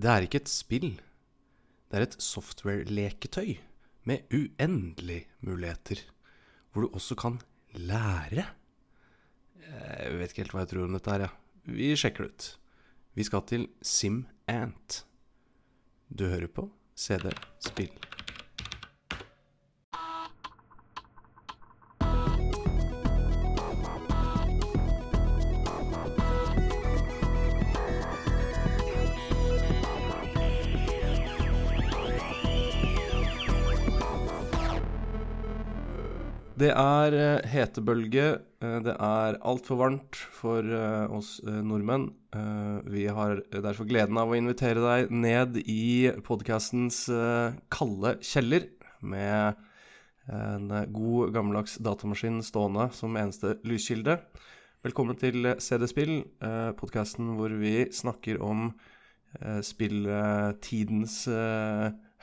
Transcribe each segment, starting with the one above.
Det er ikke et spill. Det er et software-leketøy med uendelige muligheter, hvor du også kan lære. Jeg vet ikke helt hva jeg tror om dette her, ja. Vi sjekker det ut. Vi skal til SimAnt. Du hører på CD Spill. Det er eh, hetebølge. eh, Det er altfor varmt for eh, oss nordmenn. Vi har derfor gleden av å invitere deg ned i podkastens kalde kjeller med en god, gammeldags datamaskin stående som eneste lyskilde. Velkommen til CD-spill, podkasten hvor vi snakker om spilltidens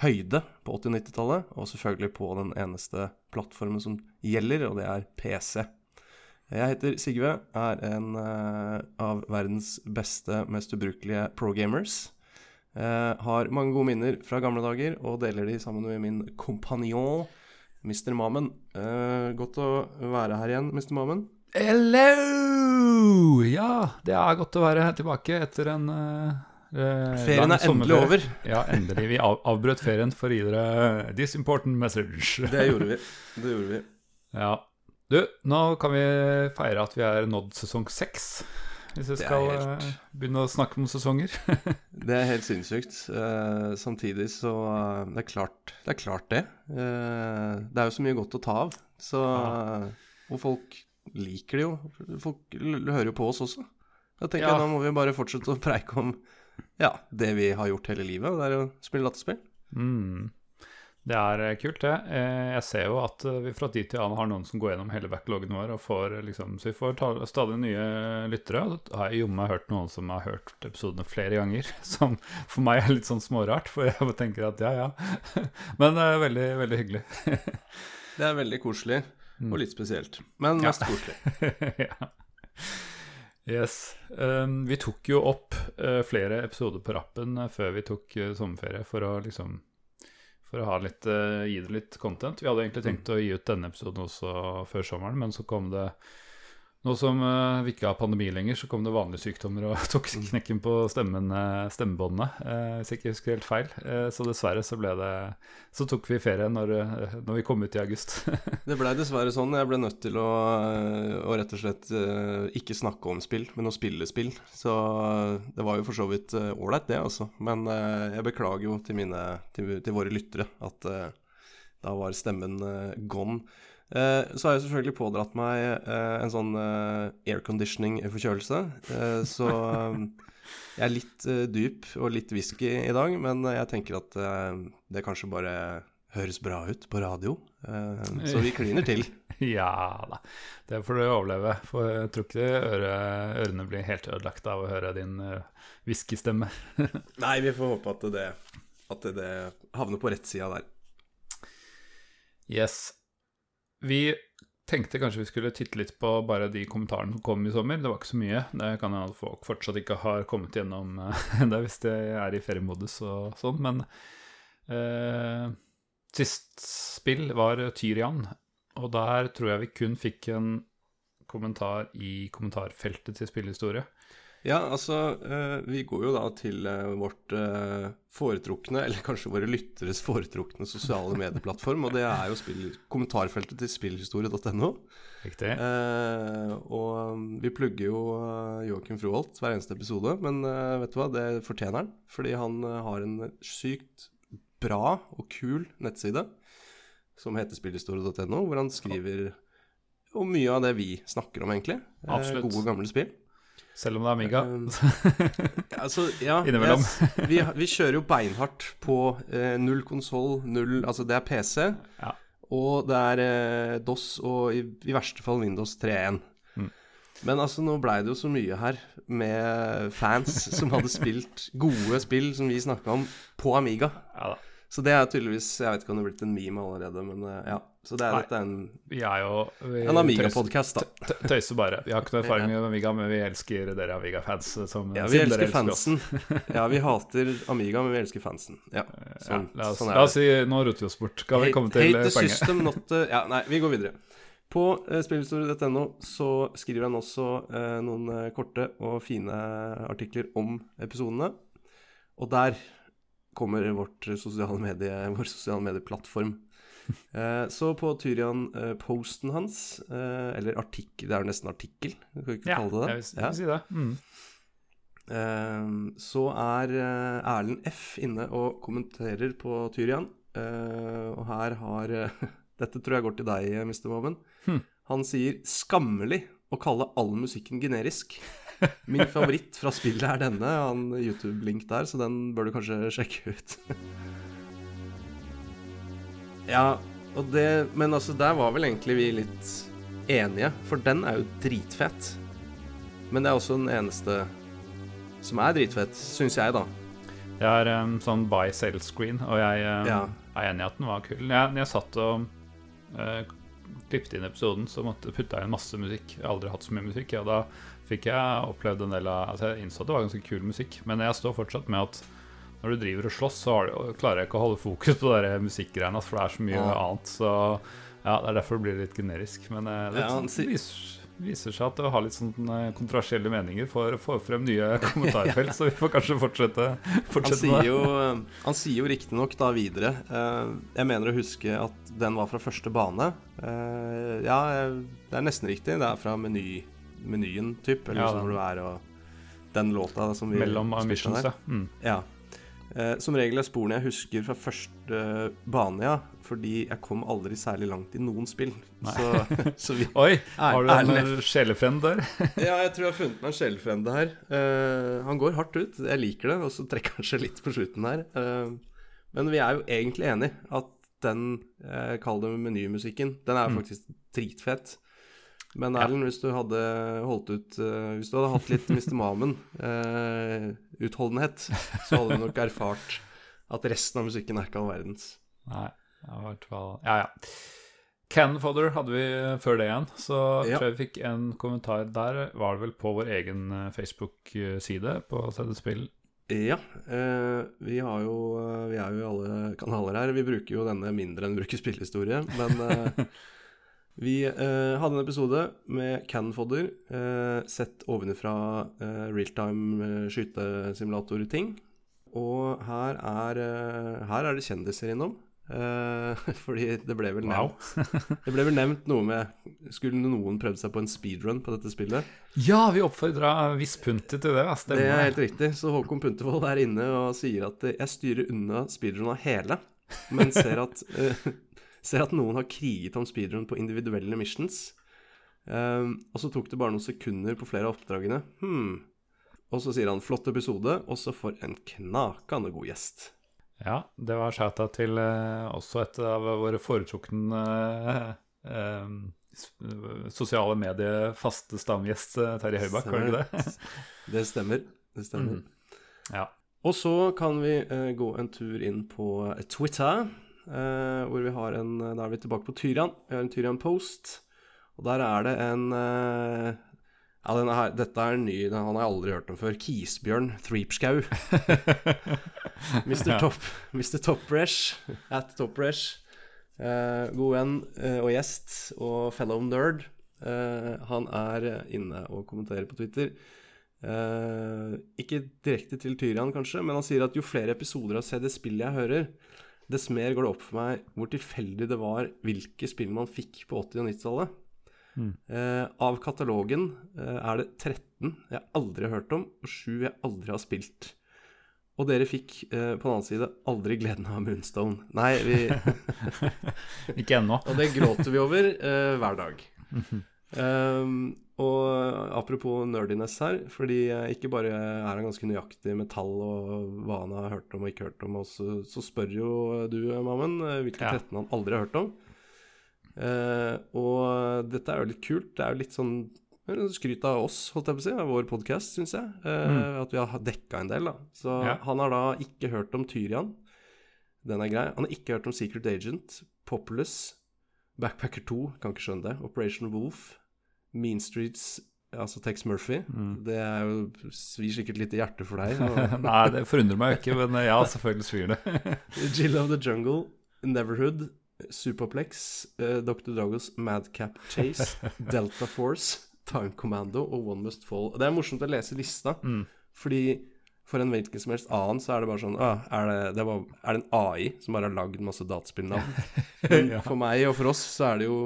høyde på 80- og 90-tallet, og selvfølgelig på den eneste plattformen som gjelder, og det er PC. Jeg heter Sigve, er en eh, av verdens beste, mest ubrukelige pro-gamers. Eh, har mange gode minner fra gamle dager, og deler de sammen med min kompanjong Mr. Mamen. Eh, godt å være her igjen, Mr. Mamen. Hello! Ja, det er godt å være tilbake etter en uh, Ferien er endelig over. Ja, endelig. Vi av avbrøt ferien for å gi dere this important message. Det gjorde vi. Det gjorde vi. Ja. Du, nå kan vi feire at vi er nådd sesong seks. Hvis vi skal helt- eh, begynne å snakke om sesonger. Det er helt sinnssykt. Eh, samtidig så eh, det, er klart, det er klart det. Eh, det er jo så mye godt å ta av. Så, Ja. og folk liker det jo. Folk hører jo på oss også. Da tenker Ja. jeg nå må vi bare fortsette å preike om ja, det vi har gjort hele livet. og Det er å spille dataspill. Mm. Det er eh, kult, det. Eh, Jeg ser jo at eh, vi fra tid til annen har noen som går gjennom hele backloggen vår, og får liksom, så vi får stadig nye lyttere. Og da har jeg jommen meg hørt noen som har hørt episodene flere ganger, som for meg er litt sånn smårart, for jeg tenker at ja, ja. Men eh, veldig, veldig hyggelig. Det er veldig koselig, Mm. og litt spesielt. Men Ja. mest koselig. ja. Yes. Um, vi tok jo opp uh, flere episoder på rappen eh, før vi tok uh, sommerferie, for å liksom For å ha litt, uh, gi det litt content. Vi hadde egentlig tenkt å gi ut denne episoden også før sommeren, men så kom det Nå som uh, vi ikke har pandemi lenger, så kom det vanlige sykdommer og tok knekken på stemmen, eh, stemmebåndene, uh, hvis jeg ikke husker helt feil. Uh, så dessverre så ble det Så tok vi ferie når, når vi kom ut i august. Det blei dessverre sånn. Jeg ble nødt til å, å rett og slett ikke snakke om spill, men å spille spill. Så det var jo for så vidt ålreit, det, altså. Men jeg beklager jo til, mine, til, til våre lyttere at da var stemmen gone. Eh, så har jeg selvfølgelig pådratt meg eh, en sånn eh, airconditioning-forkjølelse. Eh, så jeg er litt dyp og litt whisky i dag, men jeg tenker at det kanskje bare høres bra ut på radio. Eh, så vi kliner til. Ja da, det får du overleve. For jeg tror ikke øre, ørene blir helt ødelagt av å høre din whiskystemme. Nei, vi får håpe at det, at det havner på rett sida der. Yes. Vi tenkte kanskje vi skulle titte litt på bare de kommentarene som kom i sommer. Det var ikke så mye. Det kan hende folk fortsatt ikke har kommet gjennom ennå hvis de er i feriemodus og sånn, men eh, Sist spill var Tyrian, og der tror jeg vi kun fikk en kommentar i kommentarfeltet til spillhistorie. Ja, altså, eh, vi går jo da til eh, vårt eh, foretrukne, eller kanskje våre lytteres foretrukne sosiale medieplattform, og det er jo spill, kommentarfeltet til spillhistorie.no. Riktig? Eh, og um, vi plugger jo Joakim Froholt hver eneste episode, men eh, vet du hva, det fortjener han. Fordi han eh, har en sykt bra og kul nettside som heter spillhistorie.no, hvor han skriver om mye av det vi snakker om, egentlig. Eh, Absolutt. gode, gamle spill. Selv om det er Amiga. Um, Altså, ja, Innimellom. Yes. vi, vi kjører jo beinhardt på eh, null konsoll, null Altså, det er PC, Ja. og det er eh, DOS og i, i verste fall Windows 3.1. Mm. Men altså, nå blei det jo så mye her med fans som hadde spilt gode spill som vi snakka om, på Amiga. Ja da. Så det er tydeligvis Jeg vet ikke om det er blitt en meme allerede, men uh, ja. Så det er, dette er en, jo en Amiga-podkast, da. tøyser- bare. Vi har ikke noe erfaring med Amiga, men vi elsker dere Amiga-fans. Ja, vi elsker, elsker fansen. Ja, vi hater Amiga, men vi elsker fansen. Ja, Ja, sånn, la oss, sånn la oss si Nå roter vi oss bort. Skal vi komme til hate eh, poenget? system, not Ja, nei, vi går videre. På uh, spillhistorie.no så skriver han også eh, noen eh, korte og fine artikler om episodene. Og der kommer vårt sosiale medie, vår sosiale medieplattform. Eh, så på Tyrian-posten hans, eh, eller artikkel, det er jo nesten artikkel, kan vi ikke Ja, kalle det jeg det? jeg vil si det. Mm. Eh, så er eh, Erlend F inne og kommenterer på Tyrian. Eh, og her har eh, Dette tror jeg går til deg, Mr. Moven. Hm. Han sier 'skammelig' å kalle all musikken generisk. Min favoritt fra spillet er denne. Jeg har en YouTube-link der, så den bør du kanskje sjekke ut. ja, og det Men altså, der var vel egentlig vi litt enige, for den er jo dritfett. Men det er også den eneste som er dritfett, syns jeg, da. Det er um, sånn buy sale screen, og jeg um, Ja. er enig i at den var kul. Jeg, når jeg satt og uh, klippet inn episoden, så måtte putta jeg inn masse musikk. Jeg har aldri hatt så mye musikk. Ja, da fikk jeg opplevd en del av Altså, jeg innså at det var ganske kul musikk, men jeg står fortsatt med at når du driver og slåss, så du, klarer jeg ikke å holde fokus på de musikkgreiene, for det er så mye Ja. annet. Så ja, det er derfor det blir litt generisk. Men uh, det Ja, han viser, viser seg at det har litt sånn uh, kontroversielle meninger for å få frem nye kommentarfelt, så vi får kanskje fortsette, Han fortsette sier med det. jo, han sier jo riktignok da videre eh, Jeg mener å huske at den var fra første bane. Eh, ja, eh, det er nesten riktig. Det er fra meny, menyen, typ. Eller Ja, den- hvor du er og Den låta som vi Mellom ambitions, der. ja. Mm. Ja. Eh, som regel er sporene jeg husker fra første bane, ja. Fordi jeg kom aldri særlig langt i noen spill. Så, så vi Oi, har du en Erlend eh, sjelefrend der? Ja, jeg tror jeg har funnet meg en sjelefrende her. Eh, han går hardt ut, jeg liker det, og så trekker han seg litt på slutten her. Eh, men vi er jo egentlig enige at den, uh, kall det menymusikken, den er Mm. faktisk dritfett. Men Ja. Hvis du hadde holdt ut eh, Hvis du hadde hatt litt Mr. Mamen-utholdenhet, så hadde du nok erfart at resten av musikken er ikke all verdens. Nei, i hvert fall Ja, ja. Canfodder hadde vi før det igjen, så Ja. tror jeg vi fikk en kommentar der. Var det vel på vår egen eh, Facebook-side på CD-spill? Ja, eh, vi har jo eh, Vi er jo i alle kanaler her. Vi bruker jo denne mindre enn vi bruker spillehistorie, men eh, vi eh, hadde en episode med Canfodder, eh, sett ovenfra eh, realtime uh, skytesimulator-ting. Og her er, eh, her er det kjendiser innom. Eh, fordi det ble vel Wow. nevnt Det ble vel nevnt noe med Skulle noen prøvd seg på en speedrun på dette spillet? Ja, vi oppfordra Viss Punte til det. Stemmer. Det er helt riktig. Så Håkon Puntervold er inne og sier at eh, jeg styrer unna speedrun av hele, men ser at, eh, ser at noen har kriget om speedrun på individuelle missions. Um, og så tok det bare noen sekunder på flere av oppdragene. Hmm. Og så sier han 'flott episode', og så for en knakende god gjest. Ja, det var shouta til eh, også et av våre foretrukne eh, eh, sosiale medier faste stamgjest eh, Terje Høibakk, var det ikke det? Det stemmer. Det stemmer. Mm. Ja. Og så kan vi eh, gå en tur inn på Twitter, hvor vi har en Da er vi tilbake på Tyrian. Vi har en Tyrian-post, og der er det en eh, Ja, her, dette er en ny, den, han har jeg aldri hørt om før. Kisbjørn Threepskau. Mr. Top, Mr. Topresh, at Topresh. Eh, god venn eh, og gjest og fellow nerd. Eh, han er inne og kommenterer på Twitter. Eh, ikke direkte til Tyrian, kanskje, men han sier at jo flere episoder av CD-spillet jeg hører, dess mer går det opp for meg hvor tilfeldig det var hvilke spill man fikk på 80- og 90-tallet. Mm. Eh, av katalogen eh, er det 13 jeg aldri har hørt om, og 7 jeg aldri har spilt. Og dere fikk eh, på den annen side aldri gleden av Moonstone. Nei, vi Ikke ennå. Og det gråter vi over eh, hver dag. Um, og apropos nerdiness her, fordi ikke bare er han ganske nøyaktig med tall og hva han har hørt om og ikke hørt om, og så, spør jo du, Mammen, eh, hvilke Ja. 13 han aldri har hørt om. Uh, og dette er jo litt kult. Det er jo litt sånn skryt av oss, holdt jeg på å si, av vår podkast, syns jeg. eh, At vi har dekka en del, da. Så Ja. han har da ikke hørt om Tyrian. Den er grei. Han har ikke hørt om Secret Agent, Populous, Backpacker 2, kan ikke skjønne det, Operation Wolf, Mean Streets, altså Tex Murphy. Det er jo, svir sikkert litt i hjertet for deg. Nei, det forundrer meg ikke, men ja, selvfølgelig svir det. Jill of the Jungle, Neverhood, Superplex, eh, Dr. Dragos Madcap Chase, Delta Force, Time Commando og One Must Fall. Det er morsomt å lese lista, Mm. fordi for en hvilken som helst annen så er det bare sånn ah, er, det, det var, er det en AI som bare har lagd masse dataspillnavn? Ja. for meg og for oss så er det jo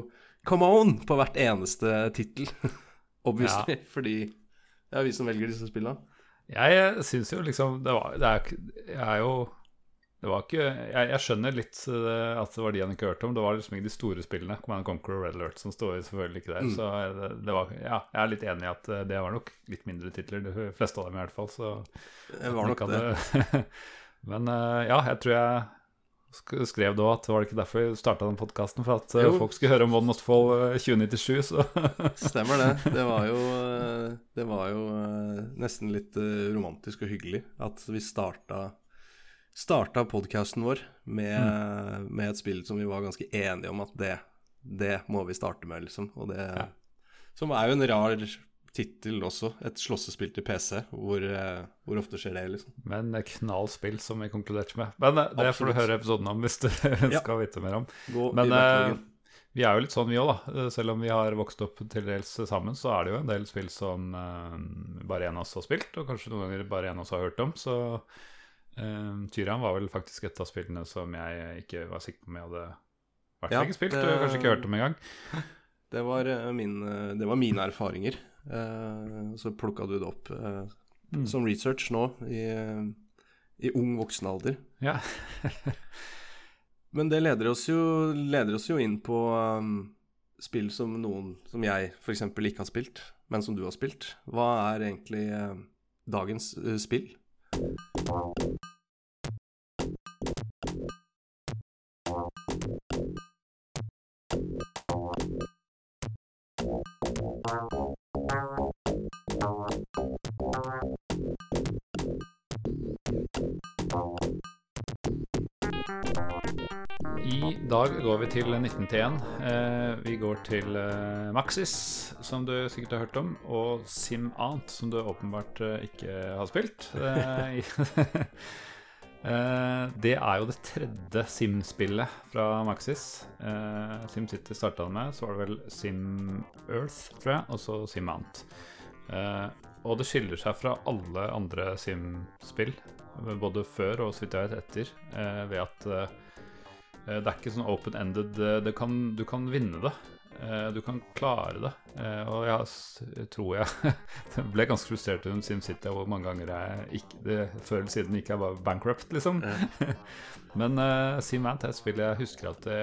Come on på hvert eneste tittel. Obviously. Fordi det er vi som velger disse spillene. Jeg syns jo liksom det var Det er, jeg er jo Det var ikke Jeg, jeg skjønner litt eh, at det var de han ikke hørte om. Det var liksom ikke de store spillene. Command Conquer og Red Alert som står selvfølgelig ikke der. Mm. Så det, det var Ja, jeg er litt enig i at eh, det var nok litt mindre titler. De fleste av dem i hvert fall. Så Det var nok det. Men eh, ja, jeg tror jeg skrev da at det var ikke derfor vi starta den podkasten, for at eh, Jo. folk skulle høre om One Must Fall eh, 2097, så Stemmer det. Det var jo, eh, det var jo eh, nesten litt eh, romantisk og hyggelig at vi starta, starta podkasten vår med, med et spill som vi var ganske enige om at det, det må vi starte med, liksom. Og det Ja. Som er jo en rar tittel også. Et slåssespill til PC. Hvor, eh, hvor ofte skjer det, liksom? Men eh, knall spill, som vi konkluderte med. Men det det får du høre episoden om hvis du skal vite mer om. Gå Men eh, vi er jo litt sånn, vi òg, da. Eh, Selv om vi har vokst opp til dels sammen, så er det jo en del spill som eh, bare en av oss har spilt, og kanskje noen ganger bare en av oss har hørt om. Så uh, Tyrian var vel faktisk et av spillene som jeg ikke var sikker på om jeg hadde vært Ja, ikke spilt, det- og kanskje ikke hørt om engang. Det var, eh, min, eh, det var mine erfaringer. Eh, så plukka du det opp eh, Mm. som research nå, i, eh, i ung voksen alder. Ja. Men det leder oss jo, leder oss jo inn på um, spill som noen som jeg f.eks. ikke har spilt, men som du har spilt. Hva er egentlig uh, dagens eh, spill? I dag går vi til 19T1. Eh, vi går til eh, Maxis, som du sikkert har hørt om, og Sim Ant, som du åpenbart eh, ikke har spilt. Det er jo det tredje Sim-spillet fra Maxis. SimCity starta det med, så var det vel Sim Earth, tror jeg, og så Sim Ant. Eh, og det skiller seg fra alle andre Sim-spill, både før og så vidt jeg vet etter, ved at Det er ikke sånn open-ended. eh, Du kan vinne det. Eh, Du kan klare det. Eh, Og jeg tror jeg ble ganske frustrert under SimCity hvor mange ganger jeg ikke, det, før eller siden ikke jeg var bankrupt, liksom. Men uh, SimAnt er et spill jeg husker at det,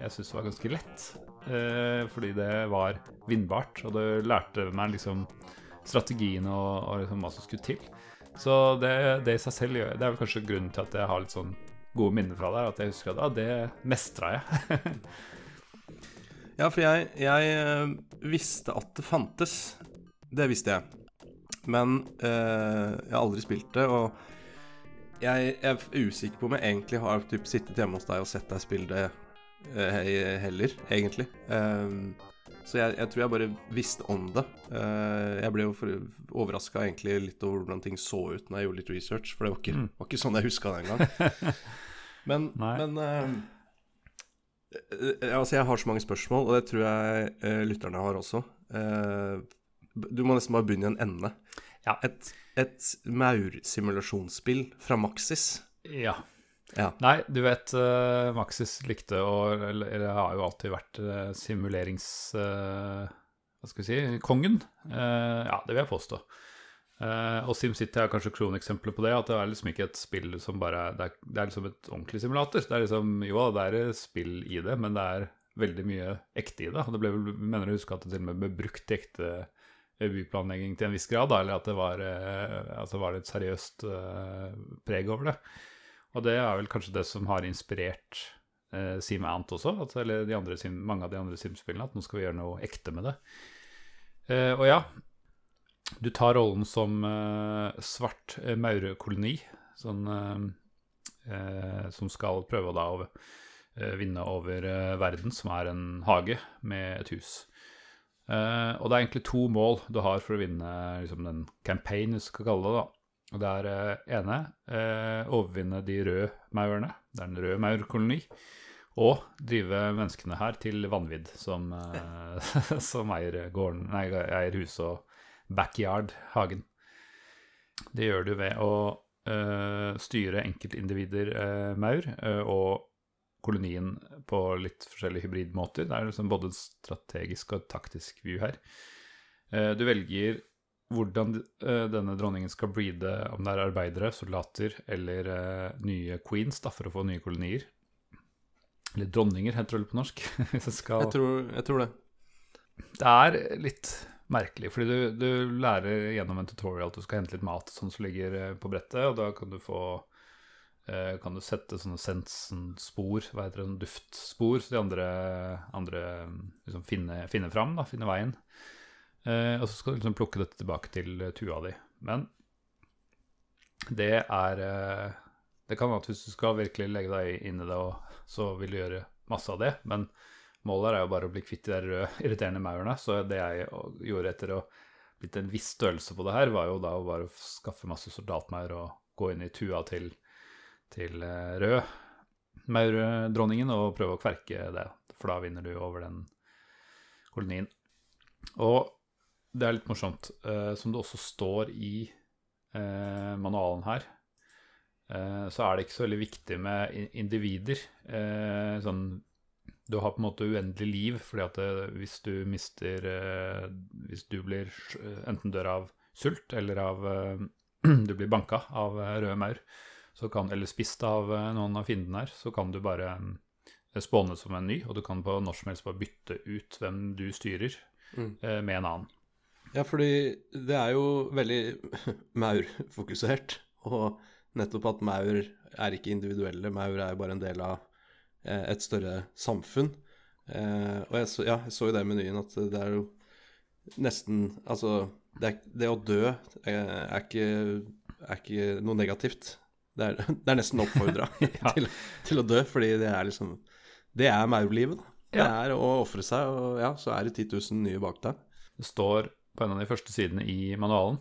jeg syntes var ganske lett. Uh, fordi det var vinnbart, og det lærte meg liksom strategien og, og liksom hva som skulle til. Så det, det i seg selv gjør Det er vel kanskje grunnen til at jeg har litt sånn gode minner fra der. At jeg husker at ah, det mestra jeg. Ja, for jeg, jeg eh, visste at det fantes. Det visste jeg. Men eh, jeg har aldri spilt det, og jeg, jeg er usikker på om jeg egentlig har typ, sittet hjemme hos deg og sett deg spille det eh, heller, egentlig. Eh, så jeg, jeg tror jeg bare visste om det. Eh, jeg ble jo overraska egentlig litt over hvordan ting så ut når jeg gjorde litt research, for det var ikke, Mm. var ikke sånn jeg huska det engang. Men, men uh, Altså, jeg har så mange spørsmål, og det tror jeg uh, lytterne har også. Uh, du må nesten bare begynne i en ende. Ja. Et, et maursimulasjonsspill fra Maxis. ja. Ja. Nei, du vet uh, Maxis likte å Eller eller har jo alltid vært uh, simulerings... Uh, hva skal vi si kongen. Ja, det vil jeg påstå. Og SimCity er kanskje kroneksempelet på det. At det er liksom ikke et spill som bare Det er, det er liksom et ordentlig simulator. Det er liksom, jo, det er spill i det, men det er veldig mye ekte i det. Og det ble vel, mener du husker at det til og med ble brukt i ekte byplanlegging til en viss grad, da, eller at det var, altså var det et seriøst preg over det. Og det er vel kanskje det som har inspirert eh, SimAnt også, at, eller andre sim, mange av de andre Sim-spillene, at nå skal vi gjøre noe ekte med det. Eh, og ja, du tar rollen som eh, svart eh, maurkoloni, sånn eh, eh, som skal prøve da å vinne over verden, som er en hage med et hus. Og det er egentlig to mål du har for å vinne liksom, den campaign, hvis du skal kalle det. da. Og det er eh, ene eh, overvinne de røde maurene. Det er en rød maurkoloni. Og drive menneskene her til vanvidd, som, eh, som eier, gården, nei, eier huset og backyard, hagen. Det gjør du ved å eh, styre enkeltindivider eh, maur eh, og kolonien på litt forskjellige hybridmåter. Det er liksom både strategisk og taktisk view her. Du velger hvordan eh, denne dronningen skal breede, om det er arbeidere, soldater eller eh, nye queens da, for å få nye kolonier. Eller dronninger, heter det på norsk. Skal Jeg tror, jeg tror det. det er litt merkelig, fordi du, du lærer gjennom en tutorial at du skal hente litt mat sånn som ligger eh, på brettet, og da kan du få kan du sette sånne sensen-spor, hva heter det, duftspor, så de andre, andre liksom finner, finne fram, da, finner veien. Eh, og så skal du liksom plukke dette tilbake til eh, tua di. Men det er eh, Det kan være at hvis du skal virkelig legge deg inn i det, så vil du gjøre masse av det, men målet er jo bare å bli kvitt de der røde, irriterende maurene. Så det jeg gjorde etter å blitt en viss størrelse på det her, var jo da å bare skaffe masse soldatmaur og gå inn i tua til, til eh, rød maurdronningen og prøve å kverke det, for da vinner du over den kolonien. Og det er litt morsomt, eh, som det også står i eh, manualen her, eh, så er det ikke så veldig viktig med individer. Eh, sånn du har på en måte uendelig liv, fordi at det, hvis du mister eh, Hvis du blir enten dør av sult eller av eh, Du blir banka av røde maur, så kan, eller spist av noen av fiendene her, så kan du bare eh, spåne som en ny, og du kan på når som helst bare bytte ut hvem du styrer, Mm. eh, med en annen. Ja, fordi det er jo veldig maurfokusert. Og nettopp at maur er ikke individuelle. Maur er jo bare en del av eh, et større samfunn. Eh, og jeg så, ja, jeg så i den menyen at det er jo nesten Altså, det, det å dø eh, er ikke, er ikke noe negativt. Det er, det er nesten oppfordra Ja. til, til å dø, fordi det er liksom Det er maurlivet, da. Det er å ofre seg, og ja, så er det 10 000 nye bak deg. Det står på en av de første sidene i manualen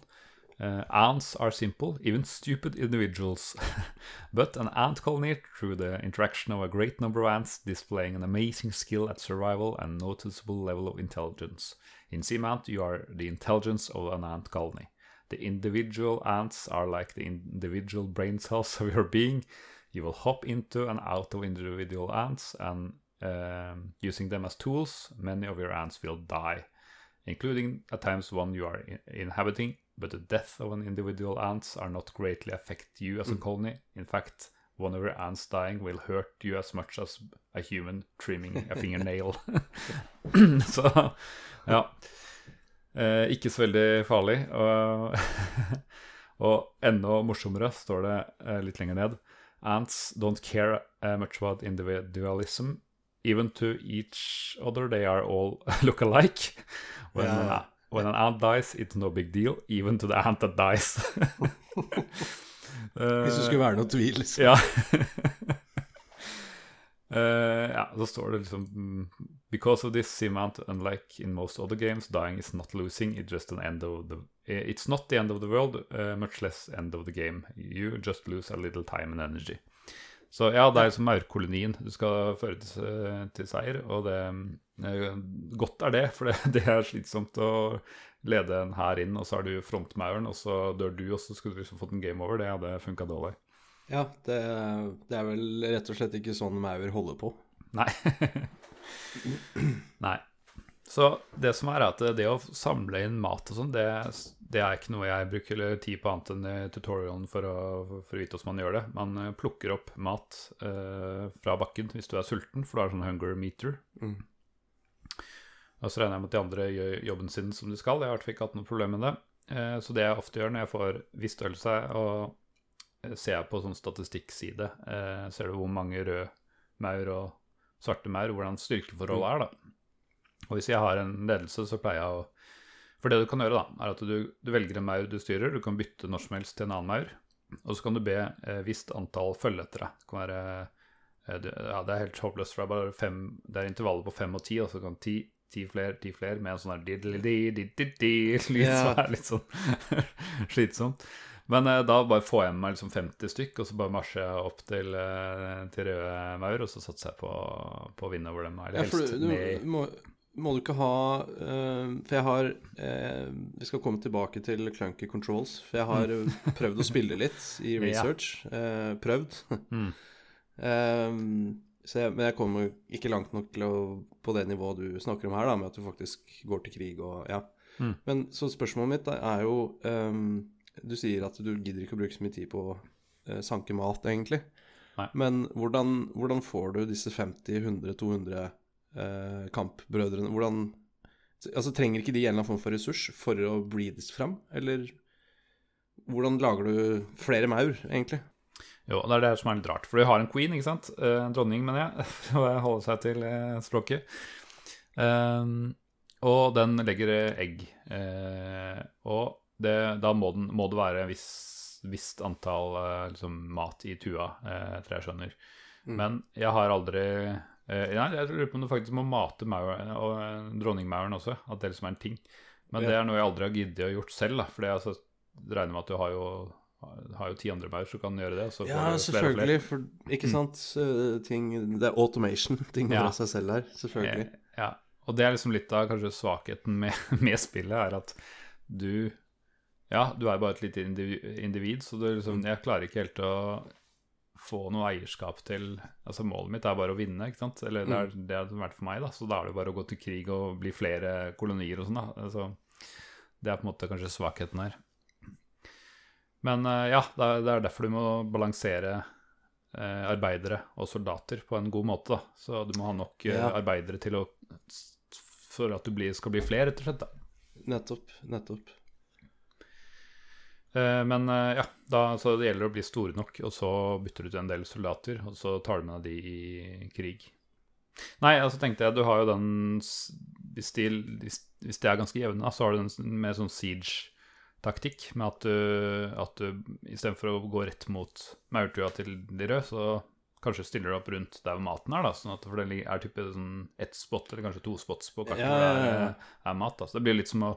uh, Ants are simple, even stupid individuals. But an ant colony, through the interaction of a great number of ants, displaying an amazing skill at survival and noticeable level of intelligence. In Seamount, you are the intelligence of an ant colony. The individual ants are like the individual brain cells of your being. You will hop into and out of individual ants, and um, using them as tools, many of your ants will die including at times one you are inhabiting, but the death of an individual ants are not greatly affect you as a colony. In fact, one of your ants dying will hurt you as much as a human trimming a fingernail. så ja. Eh, ikke så veldig farlig. Og, og enda morsommere står det eh, litt lenger ned. Ants don't care uh, much about individualism. Even to each other, they are all look alike. When, Ja, an, ja. when an ant dies, it's no big deal, even to the ant that dies. Hvis det skulle være noe tvil, liksom. ja. Eh, ja, så står det liksom mm, Because of this seamount, unlike in most other games, dying is not losing, it's just an end of the It's not the end of the world, eh, much less end of the game. You just lose a little time and energy. Så ja, det er liksom maurkolonien du skal føre til, til seier, og det eh, Godt er det, for det, det er slitsomt å lede en hær inn, og så har du frontmauren, og så dør du, og så skulle du liksom fått en game over. Det hadde funka dårlig. Ja, det, det er vel rett og slett ikke sånn maur holder på. Nei. Nei. Så det som er, at det å samle inn mat og sånn, det, det er ikke noe jeg bruker tid på annet enn i tutorialen for å, for å vite hvordan man gjør det. Man eh, plukker opp mat eh, fra bakken hvis du er sulten, for du har sånn hunger meter. Mm. Og så regner jeg med at de andre gjør jobben sin som de skal. Jeg har i hvert fall ikke hatt noe problem med det. Eh, så det jeg ofte gjør når jeg får viss størrelse, og eh, ser jeg på sånn statistikkside, eh, ser du hvor mange røde maur og svarte maur, hvordan styrkeforholdet er, da. Og hvis jeg har en ledelse, så pleier jeg å For det du kan gjøre, da, er at du, du velger en maur du styrer. Du kan bytte når som helst til en annen maur. Og så kan du be eh, visst antall følgetere. Det kan være eh, det, Ja, det er helt håpløst, for det er bare fem Det er intervallet på fem og ti, og så kan ti, ti flere, ti flere, med en sånn her di-di-di-di-di-lyd som er litt sånn slitsomt. Men eh, da bare får jeg med meg liksom 50 stykk, og så bare marsjer jeg opp til, eh, til røde maur, og så satser jeg på, på å vinne over dem. Eller Ja, helst du, ned du må, må du ikke ha eh, For jeg har eh, Vi skal komme tilbake til clunky controls. For jeg har eh, prøvd å spille litt i research. Ja. prøvd. Mm. Eh, så jeg, men jeg kommer ikke langt nok til å, på det nivået du snakker om her, da, med at du faktisk går til krig og Ja. Mm. Men så spørsmålet mitt er jo um, Du sier at du gidder ikke å bruke så mye tid på å uh, sanke mat, egentlig. Nei. Men hvordan, hvordan får du disse 50, 100, 200 eh, kampbrødrene Hvordan Altså, trenger ikke de en eller annen form for ressurs for å breedes fram? Eller hvordan lager du flere maur, egentlig? Jo, det er det som er litt rart. For du har en queen, ikke sant? Eh, En dronning, mener jeg, Og jeg holder seg til eh, språket. Um, og den legger egg. Eh, og det, da må, den, må det være et viss, visst antall liksom, mat i tua, eh, etter jeg skjønner. Mm. Men jeg har aldri eh, Nei, jeg lurer på om du faktisk må mate maur, og eh, dronningmauren også. At det liksom er en ting. Men Ja. det er noe jeg aldri har giddet å gjort selv, da. For jeg altså, regner med at du har jo har jo ti andre maur som kan gjøre det. Ja, selvfølgelig. For ikke sant Mm. ting Det er automation. Ting går Ja. av seg selv her. Selvfølgelig. Eh, Ja, og det er liksom litt av kanskje svakheten med, med spillet, er at du Ja, du er bare et lite individ, så du liksom Jeg klarer ikke helt å få noe eierskap til Altså Målet mitt er bare å vinne, ikke sant? Eller det er det har vært for meg, da. Så da er det bare å gå til krig og bli flere kolonier og sånn, da. Altså, det er på en måte kanskje svakheten her. Men eh, ja, det er, er derfor du må balansere eh, arbeidere og soldater på en god måte. Da. Så du må ha nok eh, Ja. arbeidere til å for at du blir, skal bli flere, rett og slett. Da. Nettopp. Nettopp. Eh, men eh, ja, da, så det gjelder å bli store nok, og så bytter du til en del soldater, og så tar du med deg de i krig. Nei, altså tenkte jeg, du har jo den Hvis de, hvis de er ganske jevne, så har du den med sånn siege-taktikk, med at du, at du istedenfor å gå rett mot maurtua til de røde, så kanskje stiller du opp rundt der maten er, da, sånn at for det er type sånn ett spot, eller kanskje to spots på kartet Ja, hvor det ja, er, er mat. Da. Så det blir litt som å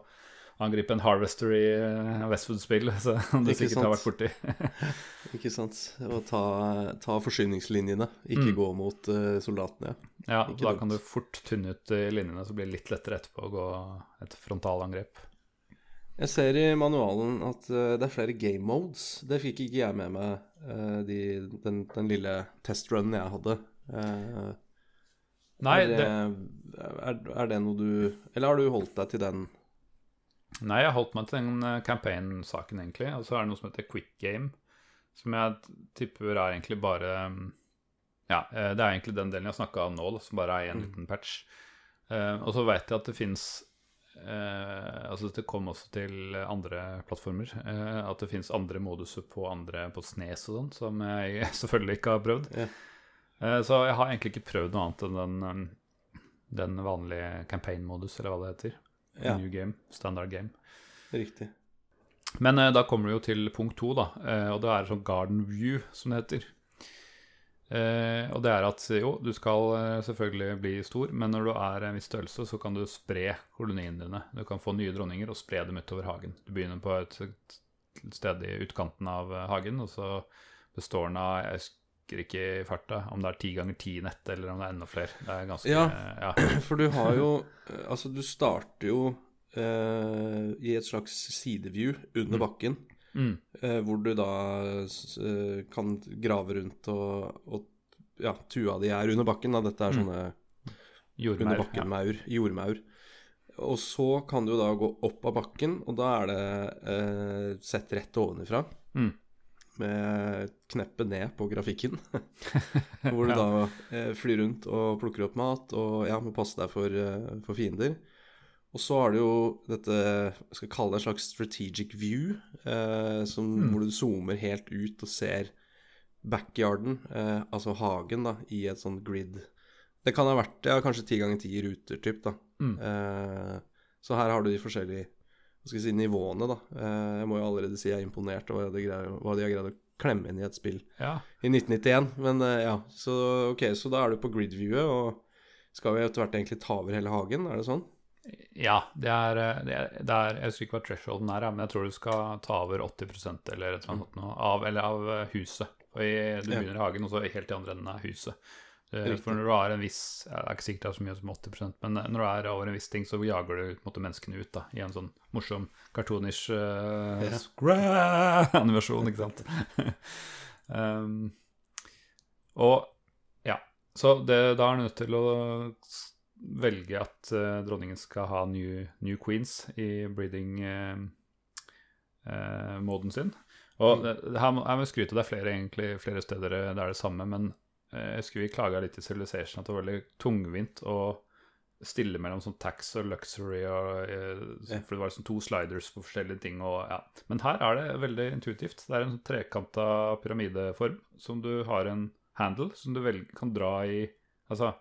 angripe en Harvester i eh, Westwood-spill, som du sikkert sikkert har sant. vært borti. Ikke sant. Og ta, ta forsyningslinjene, ikke Mm. gå mot uh, soldatene. Ja, Ikke da dumt. kan du fort tynne ut eh, linjene, så blir det litt lettere etterpå å gå et frontalangrep. Jeg ser i manualen at uh, det er flere game modes. Det fikk ikke jeg med meg uh, de, den, den lille testrunnen jeg hadde. Uh, Nei, er, det, er, er det noe du Eller har du holdt deg til den? Nei, jeg holdt meg til den eh, campaign-saken, egentlig. Og så er det noe som heter quick game, som jeg tipper er egentlig bare mm, Ja, eh, det er egentlig den delen jeg snakka om nå, som bare er en Mm. liten patch. Eh, og så veit jeg at det fins eh, Altså, det kom også til andre plattformer. eh, at det fins andre moduser på andre på Snes og sånn, som jeg selvfølgelig ikke har prøvd. Yeah. Eh, så jeg har egentlig ikke prøvd noe annet enn den, um, den vanlige campaign-modus, eller hva det heter. Ja, New game, standard game. riktig. Men eh, da kommer du jo til punkt to, da. Eh, og det er sånn garden view, som det heter. Eh, og det er at jo, du skal eh, selvfølgelig bli stor, men når du er en viss størrelse, så kan du spre koloniene dine. Du kan få nye dronninger og spre dem utover hagen. Du begynner på et, sted i utkanten av eh, hagen, og så består den av Jeg husker ikke farta om det er ti ganger ti nett, eller om det er enda flere. Det er ganske Ja. eh, ja. For du har jo eh, Altså, du starter jo eh, i et slags sideview under Mm. bakken. Mm. Eh, hvor du da eh, kan grave rundt og, og Ja, tua di er under bakken. Da. Dette er Mm. sånne Jordmaur. under Ja. bakken-maur. Jordmaur. Og så kan du da gå opp av bakken, og da er det eh, sett rett ovenifra. Mm. Med kneppet ned på grafikken. hvor du da eh, flyr rundt og plukker opp mat og ja, må passe deg for, eh, for fiender. Og så har du jo dette jeg skal kalle det en slags strategic view, eh, som, Mm. hvor du zoomer helt ut og ser backyarden, eh, altså hagen, da, i et sånt grid. Det kan ha vært ja, kanskje ti ganger ti ruter, typ, da. Mm. Eh, så her har du de forskjellige hva skal jeg si, nivåene, da. Eh, jeg må jo allerede si jeg er imponert over hva de, har greid å klemme inn i et spill Ja. i 1991. Men eh, ja, så ok, så da er du på grid-viewet, og skal vi etter hvert egentlig ta over hele hagen? Er det sånn? Ja, det er, eh, det er, Jeg husker ikke hva thresholden er, men jeg tror du skal ta over 80% eller et eller annet Mm. noe, av, eller av huset. I, du begynner i hagen, og så helt i andre enden av huset. Eh, Riktig. For når du har en viss Det er ikke sikkert det er så mye som 80% men eh, når du er over en viss ting, så jager du måte, menneskene ut da, i en sånn morsom cartoonish uh, Ja. animasjon, ikke sant. um, og ja, så det, da er du nødt til å velge at uh, dronningen skal ha new, new queens i breeding-moden sin. Og det her, må- jeg skryte, det er flere, egentlig, flere steder det er det samme, men jeg skulle vi klaga litt i Civilization at det var veldig tungvint å stille mellom sånn tax og luxury, og, eh, Ja. for det var sånn to sliders på forskjellige ting. Og, ja. Men her er det veldig intuitivt. Det er en trekanta pyramideform som du har en handle som du velger, kan dra i Altså,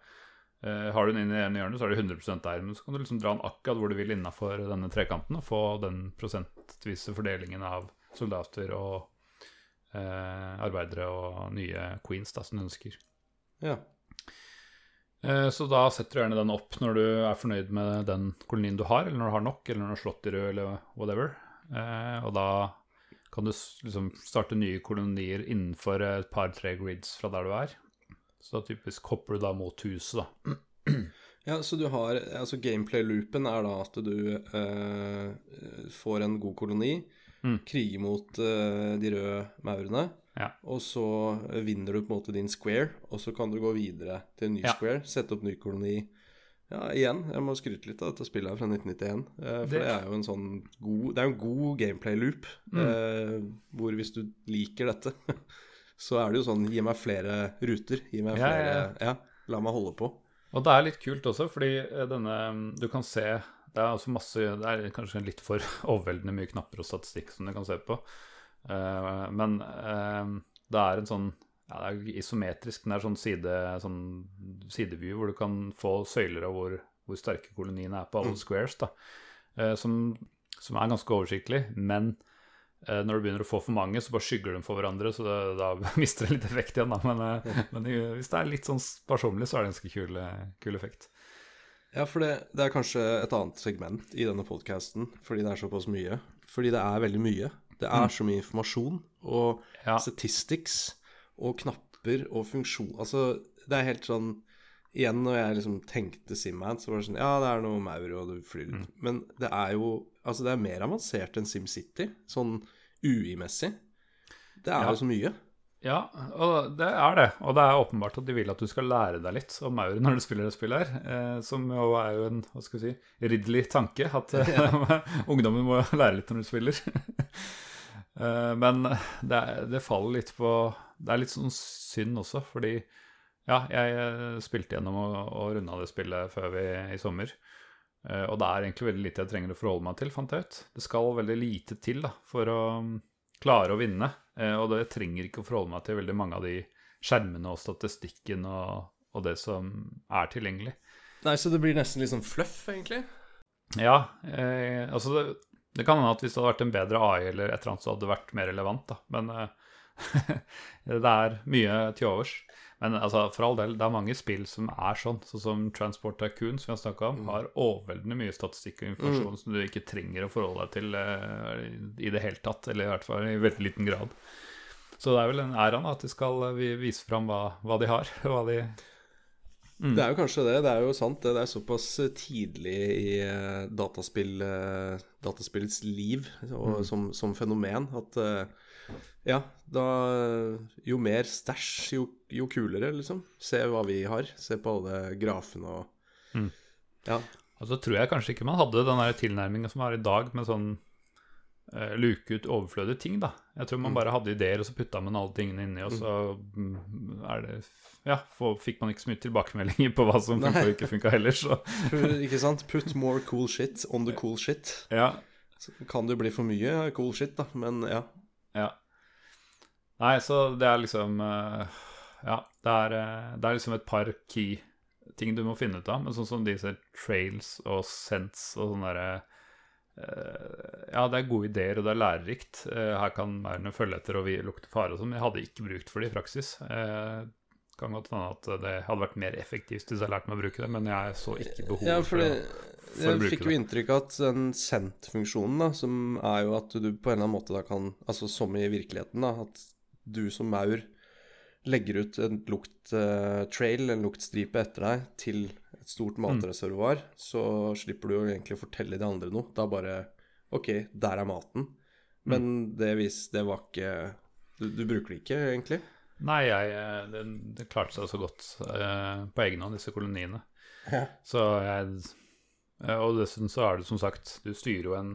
eh, har du den inn i ene hjørnet, så er det 100 der, men så kan du liksom dra den akkurat hvor du vil innafor denne trekanten og få den prosentvise fordelingen av soldater og eh, arbeidere og nye queens da, som du ønsker. Ja. Eh, Så da setter du gjerne den opp når du er fornøyd med den kolonien du har, eller når du har nok, eller når du har slått i rød, eller whatever. Eh, Og da kan du liksom starte nye kolonier innenfor et par-tre grids fra der du er. Så da typisk hopper du da mot huset, da. Ja, så du har Altså gameplay-loopen er da at du eh, får en god koloni, Mm. kriger mot uh, de røde maurene, Ja. og så vinner du på en måte din square, og så kan du gå videre til en ny Ja. square, sette opp ny koloni. Ja, igjen, jeg må skryte litt av dette spillet her fra 1991. eh, for Det- det, er jo en sånn god Det er en god gameplay-loop, Mm. eh, hvor hvis du liker dette, så er det jo sånn Gi meg flere ruter. Gi meg flere ja, ja, la meg holde på. Og det er litt kult også, fordi eh, denne Du kan se Det er altså masse Det er kanskje litt for overveldende mye knapper og statistikk som du kan se på. Uh, men uh, det er en sånn ja, Det er isometrisk, det er sånn, side, sånn sideview hvor du kan få søyler av hvor, hvor sterke koloniene er på alle Mm. squares. da uh, som, som er ganske oversiktlig, men når du begynner å få for mange, så bare skygger de for hverandre, så det, da mister det litt effekt igjen. Da. Men, men hvis det er litt sånn sparsommelig, så er det en ganske kul, kul effekt. Ja, for det, det er kanskje et annet segment i denne podkasten, fordi det er såpass mye. Fordi det er veldig mye. Det er Mm. så mye informasjon og Ja. statistics og knapper og funksjon Altså, det er helt sånn Igjen, når jeg liksom tenkte Simman, så var det sånn Ja, det er noe maur, og du flyr Mm. Men det er jo Altså, det er mer avansert enn SimCity, sånn UI-messig. Det er Ja. jo så mye. Ja, og det er det. Og det er åpenbart at de vil at du skal lære deg litt om maur når du spiller det spillet her. Eh, som jo er jo en hva skal vi si, ridderlig tanke, at ja. ungdommen må lære litt når du spiller. eh, men det, er, det faller litt på Det er litt sånn synd også, fordi ja, jeg eh, spilte gjennom og, og runda det spillet før vi i sommer. Eh, og det er egentlig veldig lite jeg trenger å forholde meg til, fant jeg ut. Det skal veldig lite til da, for å klare å vinne. Eh, og det trenger ikke å forholde meg til veldig mange av de skjermene og statistikken og, og det som er tilgjengelig. Nei, så det blir nesten litt sånn fluff, egentlig. Ja, eh, altså det, det kan hende at hvis det hadde vært en bedre AI eller et eller annet, så hadde det vært mer relevant, da. Men eh, det er mye til overs. Men altså, for all del, det er mange spill som er sånn, sånn som Transport Tycoon, som vi har snakka om, har overveldende mye statistikk og informasjon som du ikke trenger å forholde deg til uh, i det hele tatt, eller i hvert fall i veldig liten grad. Så det er vel en ære at de skal eh, vise fram hva, hva de har, hva de Mm. Det er jo kanskje det. Det er jo sant. Det, det er såpass tidlig i eh, dataspill, eh, dataspillets liv og, som, som fenomen at eh, ja, da Jo mer stæsj, jo, jo kulere, liksom. Se hva vi har. Se på alle grafene og Mm. Ja. Og så tror jeg kanskje ikke man hadde den tilnærmingen som er i dag, med sånn luke ut overflødige ting, da. Jeg tror man bare hadde ideer, og så putta man alle tingene inni, og så mm, er det Ja, fikk man ikke så mye tilbakemeldinger på hva som funka og ikke funka heller, så Ikke sant? Put more cool shit on the cool shit. ja. Så kan det jo bli for mye cool shit, da, men ja. ja. Nei, så det er liksom eh, Ja, det er, eh, det er liksom et par key ting du må finne ut av, men sånn som disse trails og sense og sånne derre eh, Ja, det er gode ideer, og det er lærerikt. Eh, her kan maurene følge etter og vi lukte fare og sånn. Jeg hadde ikke brukt for det i praksis. Det kan godt hende at det hadde vært mer effektivt hvis jeg lærte meg å bruke det, men jeg så ikke behov Ja, for det, for å jeg bruke fikk jo inntrykk av at den sendt-funksjonen, da, som er jo at du på en eller annen måte da kan Altså som i virkeligheten, da, at du som maur legger ut en lukttrail, en luktstripe etter deg, til et stort matreservoar, så slipper du jo egentlig å fortelle de andre noe. Da bare OK, der er maten. Men det vis, det var ikke du, du bruker det ikke, egentlig? Nei, jeg, eh, det, det klarte seg så godt eh, på egen hånd, disse koloniene. Ja. Så jeg eh, Og dessuten så er det som sagt Du styrer jo en,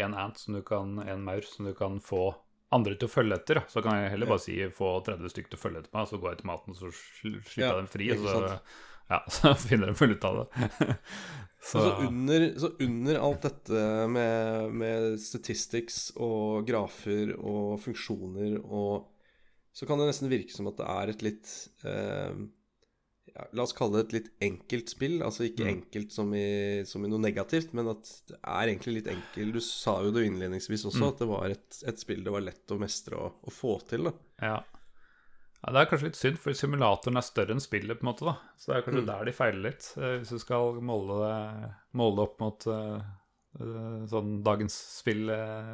en ant som du kan En maur som du kan få andre til å følge etter. Så kan jeg heller bare si få 30 stykker til å følge etter meg, så går jeg til maten, så slipper slipper Ja, jeg dem fri. Så. Ja, så finner de vel ut av det. Så, så, under, så under alt dette med, med statistics og grafer og funksjoner og Så kan det nesten virke som at det er et litt eh, ja, La oss kalle det et litt enkelt spill. Altså ikke Mm. enkelt som i, som i noe negativt, men at det er egentlig litt enkelt. Du sa jo det innledningsvis også, Mm. at det var et, et spill det var lett å mestre og, å få til. da Ja. Ja. Det er kanskje litt synd, for simulatoren er større enn spillet, på en måte. da Så det er kanskje Mm. der de feiler litt, eh, hvis du skal måle det, måle det opp mot eh, sånn dagens spill,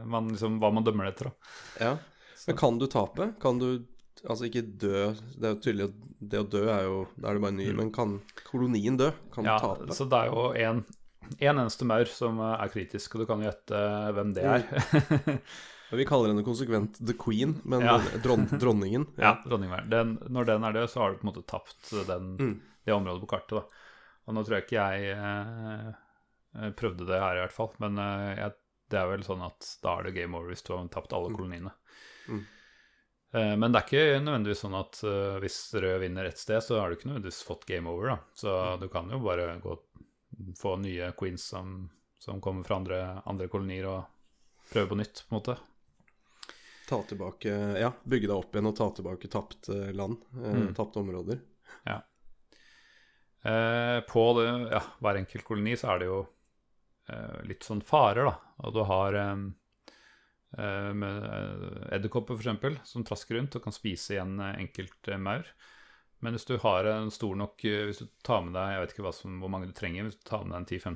man, liksom, hva man dømmer det etter. da Ja. Men kan du tape? Kan du Altså ikke dø Det er jo tydelig at det å dø er jo Da er det bare ny, men kan kolonien dø? Kan Mm. Ja, du tape? så det er jo en, en eneste maur som er kritisk, og du kan gjette hvem det er. Vi kaller henne konsekvent The Queen, men Ja. dron, dronningen ja, dronningen. Den, når den er død, så har du på en måte tapt den, Mm. det området på kartet. da. Og nå tror jeg ikke jeg eh, eh, prøvde det her, i hvert fall. Men eh, jeg, det er vel sånn at da er det game over hvis du har tapt alle koloniene. Mm. Eh, men det er ikke nødvendigvis sånn at uh, hvis rød vinner ett sted, så har du ikke nødvendigvis fått game over. da. Så Mm. du kan jo bare gå få nye queens som, som kommer fra andre, andre kolonier, og prøve på nytt, på en måte. Ta tilbake Ja, bygge deg opp igjen og ta tilbake tapt eh, land. Eh, Mm. Tapte områder. Eh, på det, ja, hver enkelt koloni så er det jo eh, litt sånn farer, da. Og du har eh, med eh, edderkopper, f.eks., som trasker rundt og kan spise igjen eh, enkelt eh, maur. Men hvis du har en stor nok Hvis du tar med deg Jeg vet ikke hva som, hvor mange du trenger. Hvis du tar med deg en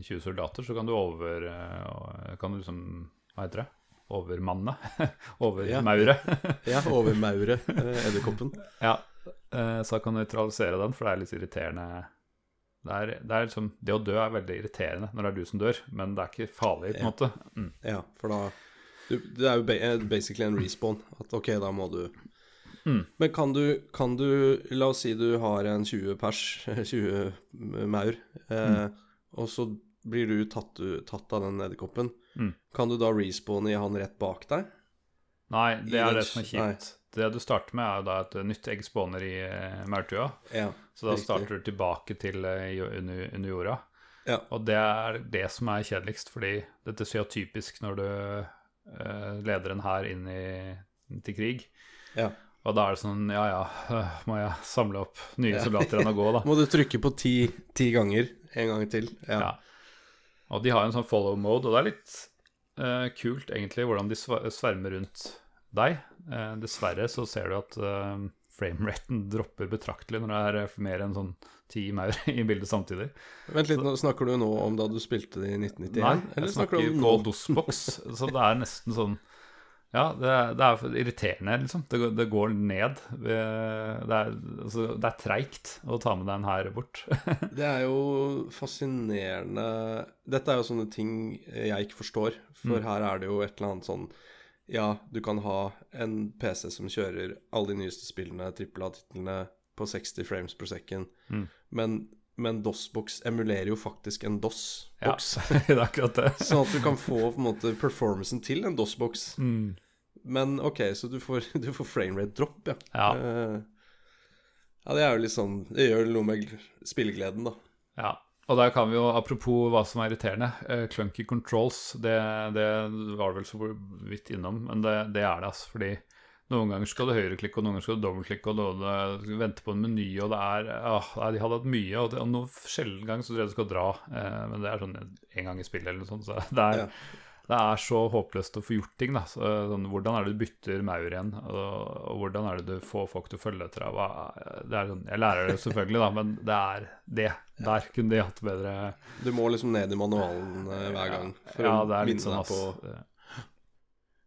10-15-20 soldater, så kan du over Kan du liksom Hva heter det? Overmanne? over Overmaure. Ja, over mauret, eh, edderkoppen. Ja, så så kan du nøytralisere den, for det er litt irriterende det, er, det, er liksom, det å dø er veldig irriterende når det er du som dør, men det er ikke farlig, på en Ja. måte. Mm. Ja, for da du, Det er jo eh, basically en respawn. At ok, da må du Mm. Men kan du, kan du La oss si du har en 20 pers, 20 maur, eh, Mm. og så blir du tatt, tatt av den edderkoppen. Mm. Kan du da respawne i han rett bak deg? Nei, det er det som er kjipt. Det du starter med, er jo da et nytt egg spawner i eh, maurtua. Ja. Så da Riktig. starter du tilbake til eh, under, under jorda. Ja. Og det er det som er kjedeligst, fordi dette skjer typisk når du uh, leder en hær inn i, til krig. ja. Og da er det sånn Ja ja, øh, må jeg samle opp nye soldater enn å gå, da. Må du trykke på ti, ti ganger en gang til? Ja. Ja. Og de har en sånn follow mode, og det er litt eh, kult egentlig hvordan de svermer rundt deg. Eh, dessverre så ser du at uh, frameraten dropper betraktelig når det er eh, mer enn sånn ti maur i bildet samtidig. Vent litt, så, snakker du nå om da du spilte det i 1991? Nei, eller jeg snakker snakker om på nå? DOS-boks, så det er nesten sånn Ja, det er, det er irriterende, liksom. Det, det går ned. Det er, altså, det er treigt å ta med den her bort. Det er jo fascinerende Dette er jo sånne ting jeg ikke forstår. For Mm. her er det jo et eller annet sånn Ja, du kan ha en PC som kjører alle de nyeste spillene, trippel A-titlene, på 60 frames per second. Mm. Men, men DOS-boks emulerer jo faktisk en DOS-boks. Ja, det er akkurat det. Sånn at du kan få på en måte performancen til en DOS-boks. Mm. Men OK, så du får, du får framerate drop, ja. Ja. Eh, ja, det er jo litt sånn Det gjør noe med spillegleden, da. Ja, og der kan vi jo, apropos hva som er irriterende, uh, clunky controls, det, det var det vel så vidt innom, men det, det er det, altså. Fordi Noen ganger skal du høyreklikke, og noen ganger skal du dobbeltklikke, og du vente på en meny, og det er ah, De hadde hatt mye, og, det, og noen sjelden gang så tror jeg du skal dra, Uh, men det er sånn en gang i spillet eller noe sånt. Så det er, Ja. Det er så håpløst å få gjort ting, da. Så, sånn, hvordan er det du bytter maur igjen, og, og hvordan er det du får folk til å følge etter deg? Det er sånn, jeg lærer det selvfølgelig, da, men det er det. Der kunne de hatt bedre Du må liksom ned i manualen eh, hver gang for Ja, å minne sånn, deg ass. på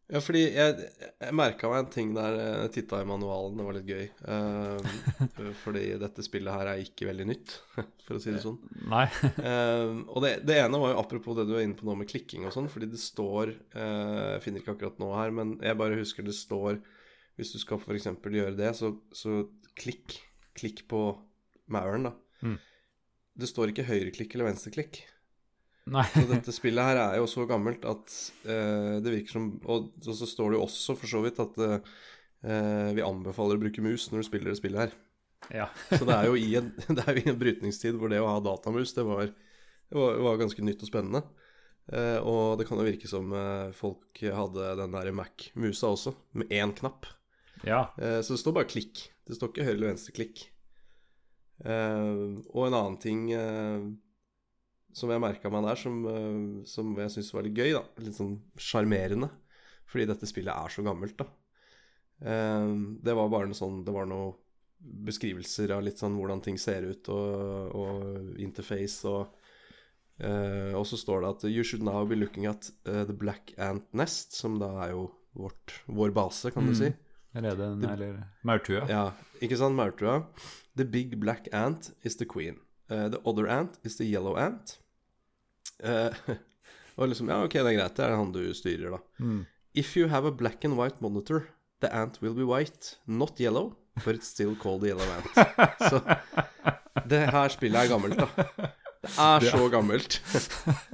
Ja, fordi jeg, jeg merka meg en ting der jeg titta i manualen, det var litt gøy. Uh, fordi dette spillet her er ikke veldig nytt, for å si det sånn. Nei. Uh, og det, det ene var jo apropos det du er inne på nå med klikking og sånn, fordi det står eh, Jeg finner ikke akkurat nå her, men jeg bare husker det står Hvis du skal f.eks. gjøre det, så, så klikk. Klikk på mauren, da. Mm. Det står ikke høyreklikk eller venstreklikk. Nei. Så dette spillet her er jo så gammelt at uh, det virker som Og, og så står det jo også for så vidt at uh, vi anbefaler å bruke mus når du spiller det spillet her. Ja. Så det er en, det er jo i en brytningstid hvor det å ha datamus, det var, det var, var ganske nytt og spennende. Uh, og det kan jo virke som folk hadde den der Mac-musa også, med én knapp. ja. Så det står bare klikk. Det står ikke høyre eller venstre klikk. Eh, og en annen ting som jeg merka meg der, som, eh, som jeg syns var litt gøy, da. Litt sånn sjarmerende. Fordi dette spillet er så gammelt, da. Eh, det var bare noe sånn Det var noe beskrivelser av litt sånn hvordan ting ser ut, og, og interface og eh, Og så står det at You should now be looking at eh, the black ant nest, som da er jo vårt, vår base, kan du Mm. si. Reden, eller maurtua. Ja, ikke sant, maurtua. The big black ant is the queen. Uh, the other ant is the yellow ant. Uh, og liksom, ja, ok, det er greit, det er han du styrer, da. Mm. If you have a black and white monitor, the ant will be white, not yellow, but it's still called the yellow ant. Så det her spillet er gammelt, da. Det er så gammelt.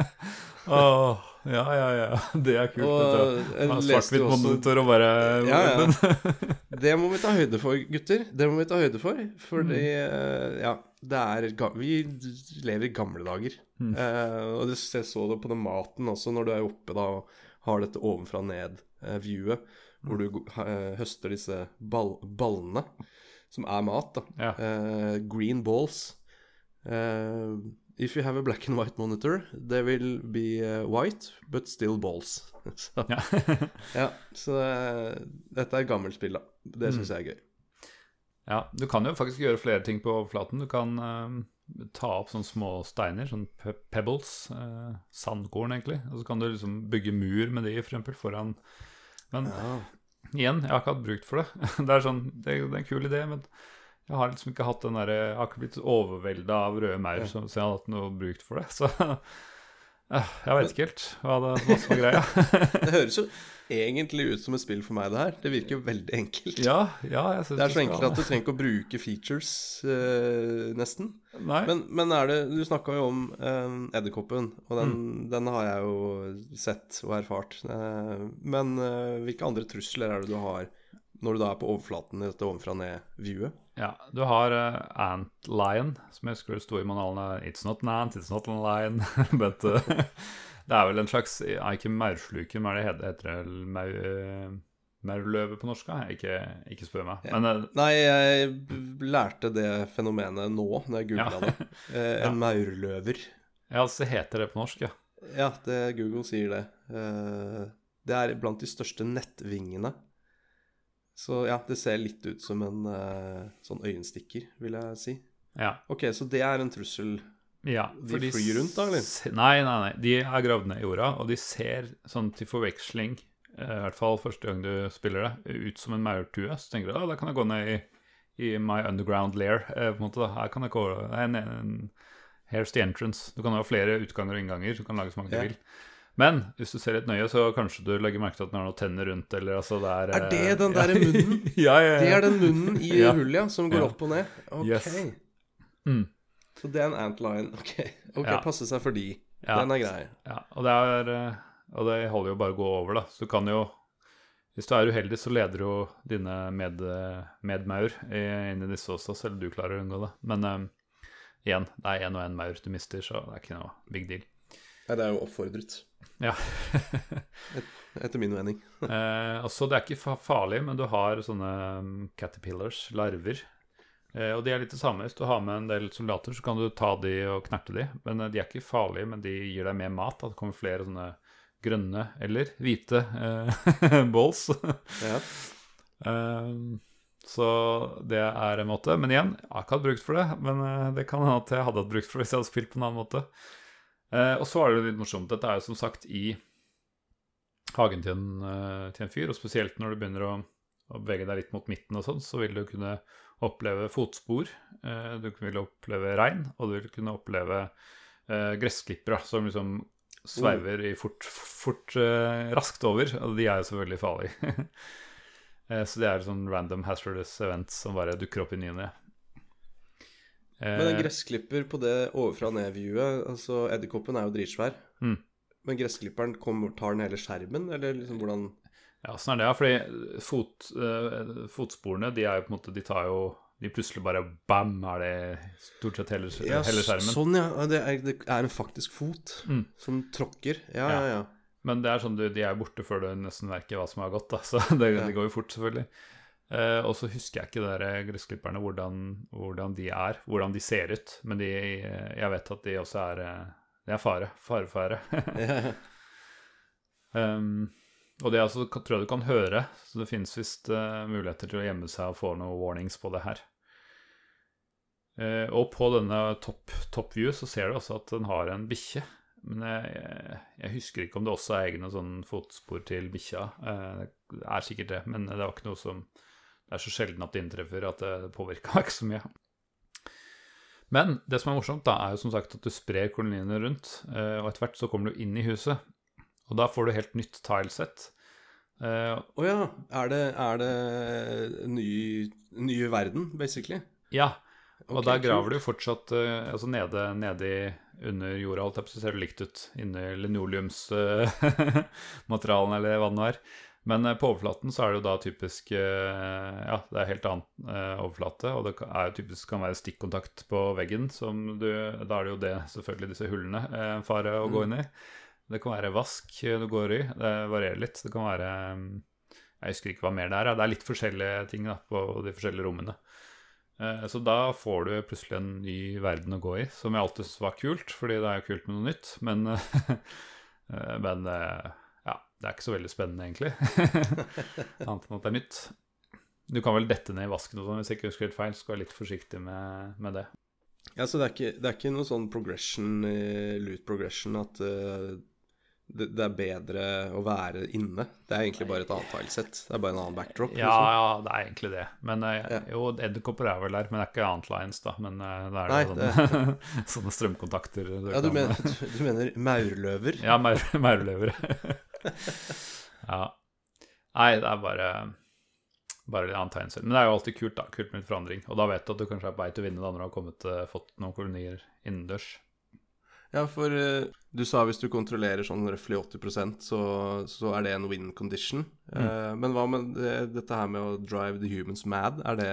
Åh, ja, ja, ja. Det er kult. Og jo Svart-hvitt monitor og bare Ja, ja. Det må vi ta høyde for, gutter. Det må vi ta høyde for. Fordi Mm. eh, ja, er Vi lever i gamle dager. Mm. Eh, og det, jeg så det på den maten også, når du er oppe da og har dette ovenfra og ned-viewet, hvor du eh, høster disse ball, ballene, som er mat, da. Ja. Eh, green balls. Eh, if you have a black and white monitor, they will be eh, white, but still balls. så, Ja. ja, så eh, dette er gammelt spill, da. Det Mm. jeg er gøy. Ja, du kan jo faktisk gjøre flere ting på overflaten. Du kan uh, ta opp sånne små steiner, sånn pe pebbles, uh, sandkorn egentlig, og så kan du liksom bygge mur med de, for eksempel, foran Men Ja. igjen, jeg har ikke hatt brukt for det. Det er sånn, det, det er en kul idé, men jeg har liksom ikke hatt den der, Jeg har ikke blitt overvelda av røde maur, Ja. så, jeg har hatt noe brukt for det. Så jeg vet ikke helt hva det var som var greia. Det høres jo egentlig ut som et spill for meg, det her. Det virker jo veldig enkelt. ja, ja, jeg synes Det er så enkelt at du trenger ikke å bruke features, eh, nesten. Nei. Men, men er det Du snakka jo om eh, edderkoppen, og den, Mm. den har jeg jo sett og erfart. Eh, men eh, hvilke andre trusler er det du har når du da er på overflaten i dette ovenfra-ned-viewet? Ja, du har uh, Ant Lion, som jeg husker det sto i manualen. eh, It's not an ant, it's not a lion. But uh, det er vel en slags ja, Ikke maursluker, men er det heter, heter det mau, eh, maurløve på norsk? Ikke, ikke spør meg. Ja. Men eh, Nei, jeg lærte det fenomenet nå, når jeg googla Ja. det. Eh, en maurløver. ja, så heter det på norsk, ja. Ja, det, Google sier det. Eh, det er blant de største nettvingene. Så ja, det ser litt ut som en uh, sånn øyenstikker, vil jeg si. Ja, Ok, så det er en trussel. ja De for flyr rundt da, eller? Nei, nei, nei. De er gravd ned i jorda, og de ser sånn til forveksling, eh, i hvert fall første gang du spiller det, ut som en maurtue. Så tenker du at da kan jeg gå ned i, i my underground lair. Eh, på en måte da. Her kan jeg gå en, en, Here's the entrance. Du kan ha flere utganger og innganger. Du kan lage så mange du du vil. Men hvis du ser litt nøye, så kanskje du legger merke til at den har noen tenner rundt. Eller altså det er Er det den den ja. derre munnen? ja, ja, ja. Det er den munnen i Ja. hullet, ja, som går Ja. opp og ned? Ok. Yes. Mm. Så det er en antline. Ok, ok, Ja. passe seg for de. Ja. Den er grei. Ja, og det, er, eh, og det holder jo bare å gå over, da. Så du kan jo Hvis du er uheldig, så leder jo dine med, medmaur i- inn i disse også, selv om du klarer å unngå det. Men um, igjen, det er én og én maur du mister, så det er ikke noe big deal. Nei, det er jo oppfordret. Ja. Et, etter min mening. Eh, altså, det er ikke farlig, men du har sånne um, caterpillars, larver. Eh, og de er litt det samme. Hvis du har med en del soldater, så kan du ta de og knerte de. Men eh, de er ikke farlige, men de gir deg mer mat. Da. Det kommer flere sånne grønne eller hvite eh, balls. Ja. Eh, så det er en måte. Men igjen, jeg har ikke hatt brukt for det. Men eh, det kan hende at jeg hadde hatt brukt for det hvis jeg hadde spilt på en annen måte. Eh, og så er det litt morsomt. Dette er jo som sagt i hagen til en, eh, til en fyr, og spesielt når du begynner å, å bevege deg litt mot midten og sånn, så vil du kunne oppleve fotspor, eh, du vil oppleve regn, og du vil kunne oppleve eh, gressklippere som liksom sveiver i fort, fort eh, raskt over, og de er jo selvfølgelig farlige. Eh, så det er sånn random hazardous events som bare dukker opp i ny og ne. Men en Eh, gressklipper på det ovenfra og ned-viewet Altså, edderkoppen er jo dritsvær. Mm. Men gressklipperen kommer, tar den hele skjermen, eller liksom hvordan Ja, sånn er det, ja. Fordi fot, uh, fotsporene, de er jo på en måte De tar jo De plutselig bare bam, er det stort sett hele, Ja, hele skjermen. sånn, ja. Det er, det er en faktisk fot Mm. som tråkker. Ja, Ja. ja, ja. Men det er sånn du, de er borte før du nesten merker hva som har gått, da. Så det, det går jo fort, selvfølgelig. Eh, og så husker jeg ikke der gressklipperne, hvordan, hvordan de er, hvordan de ser ut. Men de, jeg vet at de også er eh, Det er fare. fare, Um, og det altså, tror jeg du kan høre, så det finnes visst uh, muligheter til å gjemme seg og få noen warnings på det her. Uh, og på denne top, top view så ser du også at den har en bikkje. Men jeg, jeg, jeg husker ikke om det også er egne sånn fotspor til bikkja. Eh, det er sikkert det, men det var ikke noe som Det er så sjelden at det inntreffer at det påvirka meg ikke så mye. Men det som er morsomt, da, er jo som sagt at du sprer koloniene rundt, eh, og etter hvert så kommer du inn i huset. Og da får du helt nytt tilesett. Å uh, oh ja. Er det, er det ny, ny verden, basically? ja, og okay, der graver cool. du fortsatt uh, Altså nede, nede i, under jorda, alt si, ser det likt ut. Inni linoleumsmaterialen eller hva det nå er. Men eh, på overflaten så er det jo da typisk eh, Ja, det er helt annen eh, overflate, og det er jo typisk kan være stikkontakt på veggen, som du Da er det jo det, selvfølgelig, disse hullene, en fare å gå inn i. Det kan være vask du går i. Det varierer litt. Det kan være mm, Jeg husker ikke hva mer det er. Det er litt forskjellige ting da, på de forskjellige rommene. Så da får du plutselig en ny verden å gå i, som jeg alltid syntes var kult, fordi det er jo kult med noe nytt. Men, men det er ikke så veldig spennende, egentlig. Annet enn at det er nytt. Du kan vel dette ned i vasken og sånn, hvis jeg ikke husker helt feil. Skal være litt forsiktig med, med det. Ja, så det er ikke, det er ikke noe sånn progression, eh, loot progression, at uh, det, det er bedre å være inne. Det er egentlig bare et annet filesett. Det er bare en annen backdrop. Ja, liksom. ja, det er egentlig det. Men uh, Ja. jo, edderkopper er vel der, men det er ikke annet lines, da. Men uh, det er Nei, det sånne, sånne strømkontakter. Ja, du mener, du mener maurløver? Ja, maur- maurløvere. ja. Nei, det er bare bare litt annet tegnsel. Men det er jo alltid kult da, kult med litt forandring. Og da vet du at du kanskje er på vei til å vinne da når du har kommet, uh, fått noen kolonier innendørs. Ja, for uh, du sa hvis du kontrollerer sånn røftlig 80% så, så er det en win condition. Mm. Uh, men hva med det, dette her med å drive the humans mad? Er det,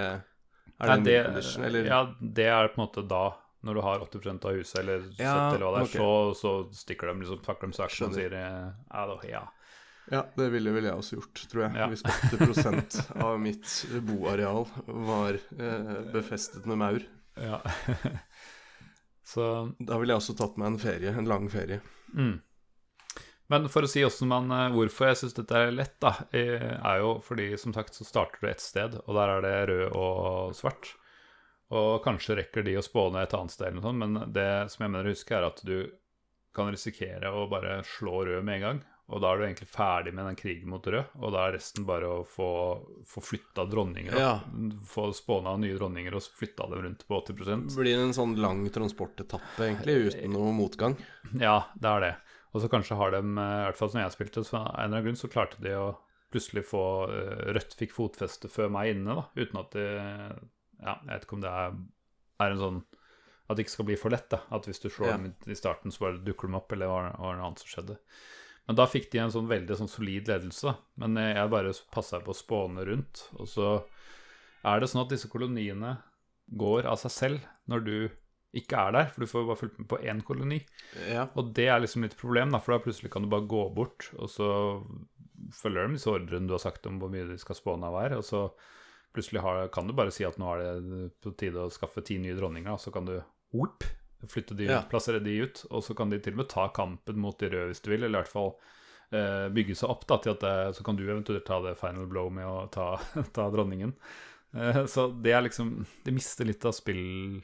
er det Nei, en win condition, eller? Ja, det er på en måte da, når du har 80 av huset, eller 70 Ja, eller hva det er, okay. så, så stikker de liksom, takker de saks og sier eh, ja, da, ja. Ja, det ville vel jeg også gjort, tror jeg. Ja. Hvis 80 av mitt boareal var eh, befestet med maur. ja. så Da ville jeg også tatt meg en ferie, en lang ferie. Mm. Men for å si man, eh, hvorfor jeg syns dette er lett, da, eh, er jo fordi som sagt så starter du et sted, og der er det rød og svart. Og kanskje rekker de å spåne et annet sted, eller noe sånt, men det som jeg mener å huske, er at du kan risikere å bare slå rød med en gang. Og da er du egentlig ferdig med den krigen mot rød, og da er resten bare å få, få flytta dronninger. Ja. Få spåna nye dronninger og flytta dem rundt på 80 Det blir en sånn lang transportetappe, egentlig, uten noe motgang. Ja, det er det. Og så kanskje har de, eh, i hvert fall som jeg spilte, så av en eller annen grunn så klarte de å plutselig få eh, Rødt fikk fotfeste før meg inne, da, uten at det Ja, jeg vet ikke om det er, er en sånn At det ikke skal bli for lett, da. At hvis du slår Ja. dem i starten, så bare dukker de opp, eller hva var det annet som skjedde. Men da fikk de en sånn veldig sånn solid ledelse, da. Men jeg bare passa på å spåne rundt. Og så er det sånn at disse koloniene går av seg selv når du ikke er der, for du får bare fulgt med på én koloni. Ja. Og det er liksom litt problem, da, for da plutselig kan du bare gå bort, og så følger de disse ordrene du har sagt om hvor mye de skal spåne av hver, og så plutselig har, kan du bare si at nå er det på tide å skaffe ti nye dronninger, og så kan du whoop, flytte de ut, Ja. plassere de ut, og så kan de til og med ta kampen mot de røde hvis du vil, eller i hvert fall eh, bygge seg opp da, til at det, så kan du eventuelt ta det final blow med å ta, ta dronningen. Eh, så det er liksom Det mister litt av spill...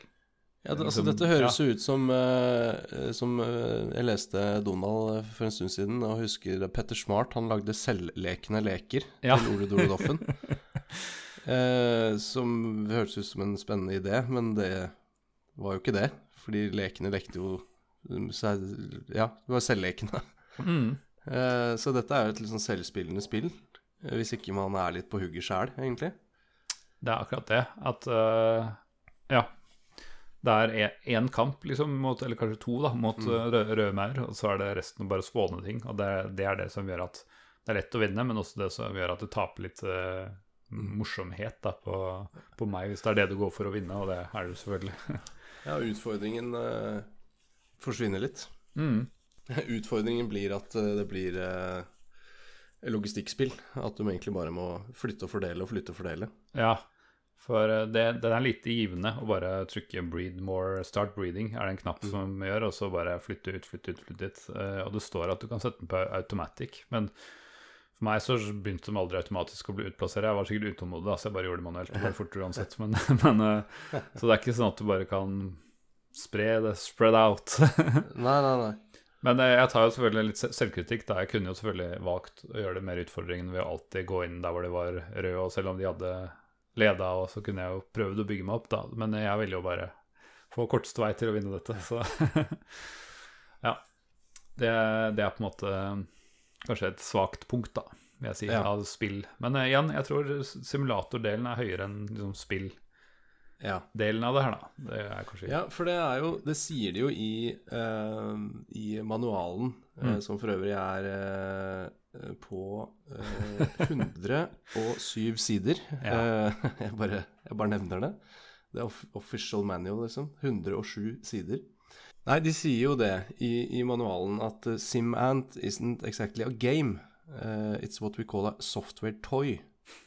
Ja, det, altså, Liksom, dette høres jo ut som, uh, som uh, Jeg leste Donald for en stund siden, og husker Petter Smart han lagde selvlekende leker Ja. til Ole Dole Doffen. eh, som hørtes ut som en spennende idé, men det var jo ikke det. Fordi lekene lekte jo seg Ja, det var selvlekende. Mm. Eh, så dette er jo et litt sånn selvspillende spill, eh, hvis ikke man er litt på hugget sjæl, egentlig. Det er akkurat det. At uh, Ja. Det er én kamp, liksom, mot, eller kanskje to, da, mot Mm. rø- røde og så er det resten bare spåne ting. Og det, det er det som gjør at det er lett å vinne, men også det som gjør at du taper litt Mm. Morsomhet da, på, på meg, hvis det er det du går for å vinne, og det er det jo selvfølgelig. Ja, utfordringen eh, forsvinner litt. Mm. Utfordringen blir at eh, det blir eh, logistikkspill. At du egentlig bare må flytte og fordele og flytte og fordele. Ja, for det, det, er lite givende å bare trykke 'breed more', 'start breathing' er det en knapp som gjør, og så bare flytte ut, flytte ut, flytte ut. Eh, og det står at du kan sette den på automatic, men for meg så begynte de aldri automatisk å bli utplassert. Jeg var sikkert utålmodig, så jeg bare gjorde det manuelt. Det ble fortere uansett. Men, men, eh, så det er ikke sånn at du bare kan spre det spread out. Nei, nei, nei. Men eh, jeg tar jo selvfølgelig litt selvkritikk. da Jeg kunne jo selvfølgelig valgt å gjøre det mer utfordringen ved å alltid gå inn der hvor det var rød, og selv om de hadde leda, og så kunne jeg jo prøvd å bygge meg opp, da. Men jeg ville jo bare få korteste vei til å vinne dette, så Ja. Det, det er på en måte kanskje et svakt punkt, da, vil jeg si, Ja. av spill. Men uh, igjen, jeg tror simulatordelen er høyere enn liksom, spill. Ja. av det her, da. Det kanskje ja, for det er jo Det sier de jo i, uh, i manualen, mm. uh, som for øvrig er uh, på eh, 107 sider. Ja. Eh, jeg, bare, jeg bare nevner det. Det er off official manual, liksom. 107 sider. Nei, de sier jo det i, i manualen at uh, SimAnt isn't exactly a game. Uh, it's what we call a software toy.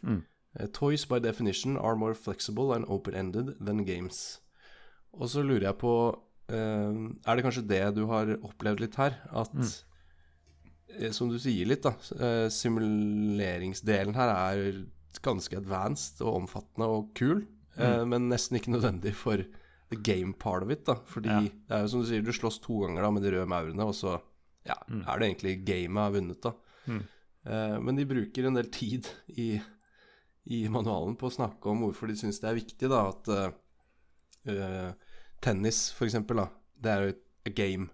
Mm. Uh, toys by definition are more flexible and open-ended than games. Og så lurer jeg på Er det kanskje det du har opplevd litt her? At eh, Som du sier litt, da. simuleringsdelen her er ganske advanced og omfattende og kul, eh, men nesten ikke nødvendig for the game part of it, da. Fordi Ja. det er jo som du sier, du slåss to ganger da med de røde maurene, og så ja, er det egentlig gamet er vunnet, da. Mm. Eh, men de bruker en del tid i, i manualen på å snakke om hvorfor de syns det er viktig, da, at eh, tennis, for eksempel, da, det er jo et game.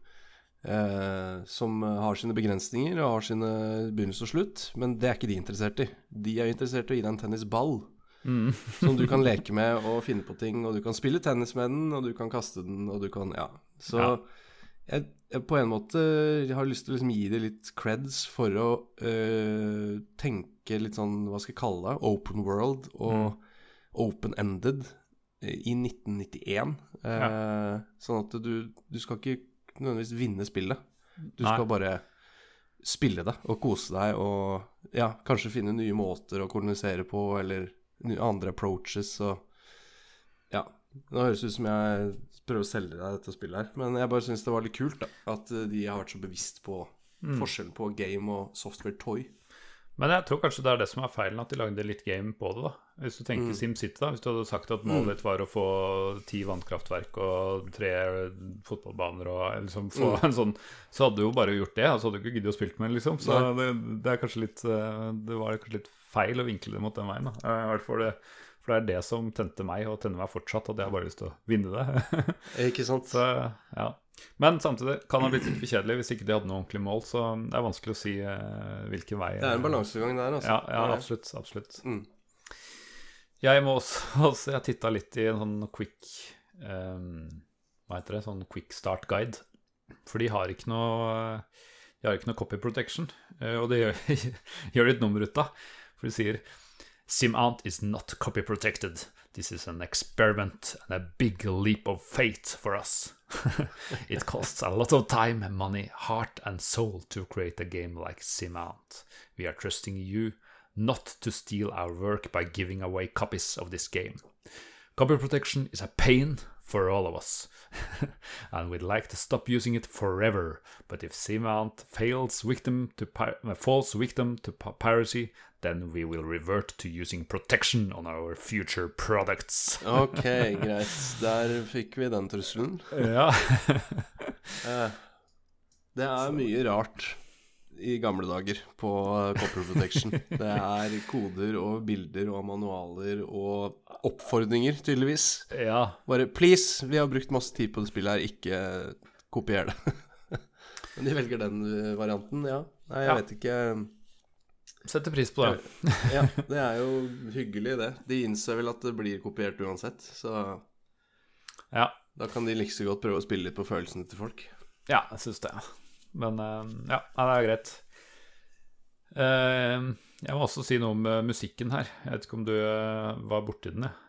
eh, som har sine begrensninger og har sine begynnelse og slutt, men det er ikke de interessert i. De er interessert i å gi deg en tennisball Mm. som du kan leke med og finne på ting, og du kan spille tennis med den, og du kan kaste den, og du kan Ja. Så Ja. Jeg, jeg på en måte har lyst til å liksom gi det litt creds for å øh, tenke litt sånn, hva skal jeg kalle det, open world og open-ended eh, i 1991. Eh, Sånn at du, du skal ikke nødvendigvis vinne spillet. Du Nei. skal bare spille det og kose deg og ja, kanskje finne nye måter å kolonisere på, eller andre approaches og Ja. Nå høres det ut som jeg prøver å selge deg dette spillet her, men jeg bare syns det var litt kult da, at eh, de har vært så bevisst på forskjellen på game og software toy. Men jeg tror kanskje det er det som er feilen, at de lagde litt game på det. da Hvis du tenker Mm. SimCity, da Hvis du hadde sagt at målet ditt var å få ti vannkraftverk og tre fotballbaner og liksom få Mm. en sånn Så hadde du jo bare gjort det, så hadde du ikke giddet å spille med liksom. Så det, det er kanskje litt eh, Det var kanskje litt feil å vinkle det mot den veien, da. I hvert fall det, for det er det som tente meg, og tenner meg fortsatt, at jeg har bare lyst til å vinne det. Ikke sant? så ja men samtidig kan det ha blitt litt for kjedelig hvis ikke de hadde noe ordentlig mål. Så det er vanskelig å si eh, hvilken vei Det er en balansegang der, altså. Ja, ja absolutt. absolutt. Mm. Jeg må også, altså, Jeg titta litt i en sånn quick um, Hva heter det? Sånn quick start guide. For de har ikke noe De har ikke noe copy protection. eh, og det gjør, gjør de et nummer ut av. For de sier SimAnt is not copy protected. This is an experiment and a big leap of faith for us. it costs a lot of time, money, heart, and soul to create a game like SimAnt. We are trusting you not to steal our work by giving away copies of this game. Copy protection is a pain for all of us, and we'd like to stop using it forever. But if SimAnt fails victim to uh, falls victim to pi- piracy, then we will revert to using protection on our future products. Ok, greit. Der fikk vi den trusselen. ja. Eh, det er mye rart i gamle dager på Copper Protection. Det er koder og bilder og manualer og oppfordringer, tydeligvis. ja. Bare 'please, vi har brukt masse tid på det spillet her, ikke kopier det'. Men de velger den eh, varianten, ja. Nei, jeg Ja. vet ikke. Setter pris på det. Ja, det er jo hyggelig, det. De innser vel at det blir kopiert uansett, så Ja. da kan de like så godt prøve å spille litt på følelsene til folk. Ja, jeg syns det. Men eh, ja, det er greit. Eh, jeg må også si noe om eh, musikken her. Jeg vet ikke om du var borti den, jeg.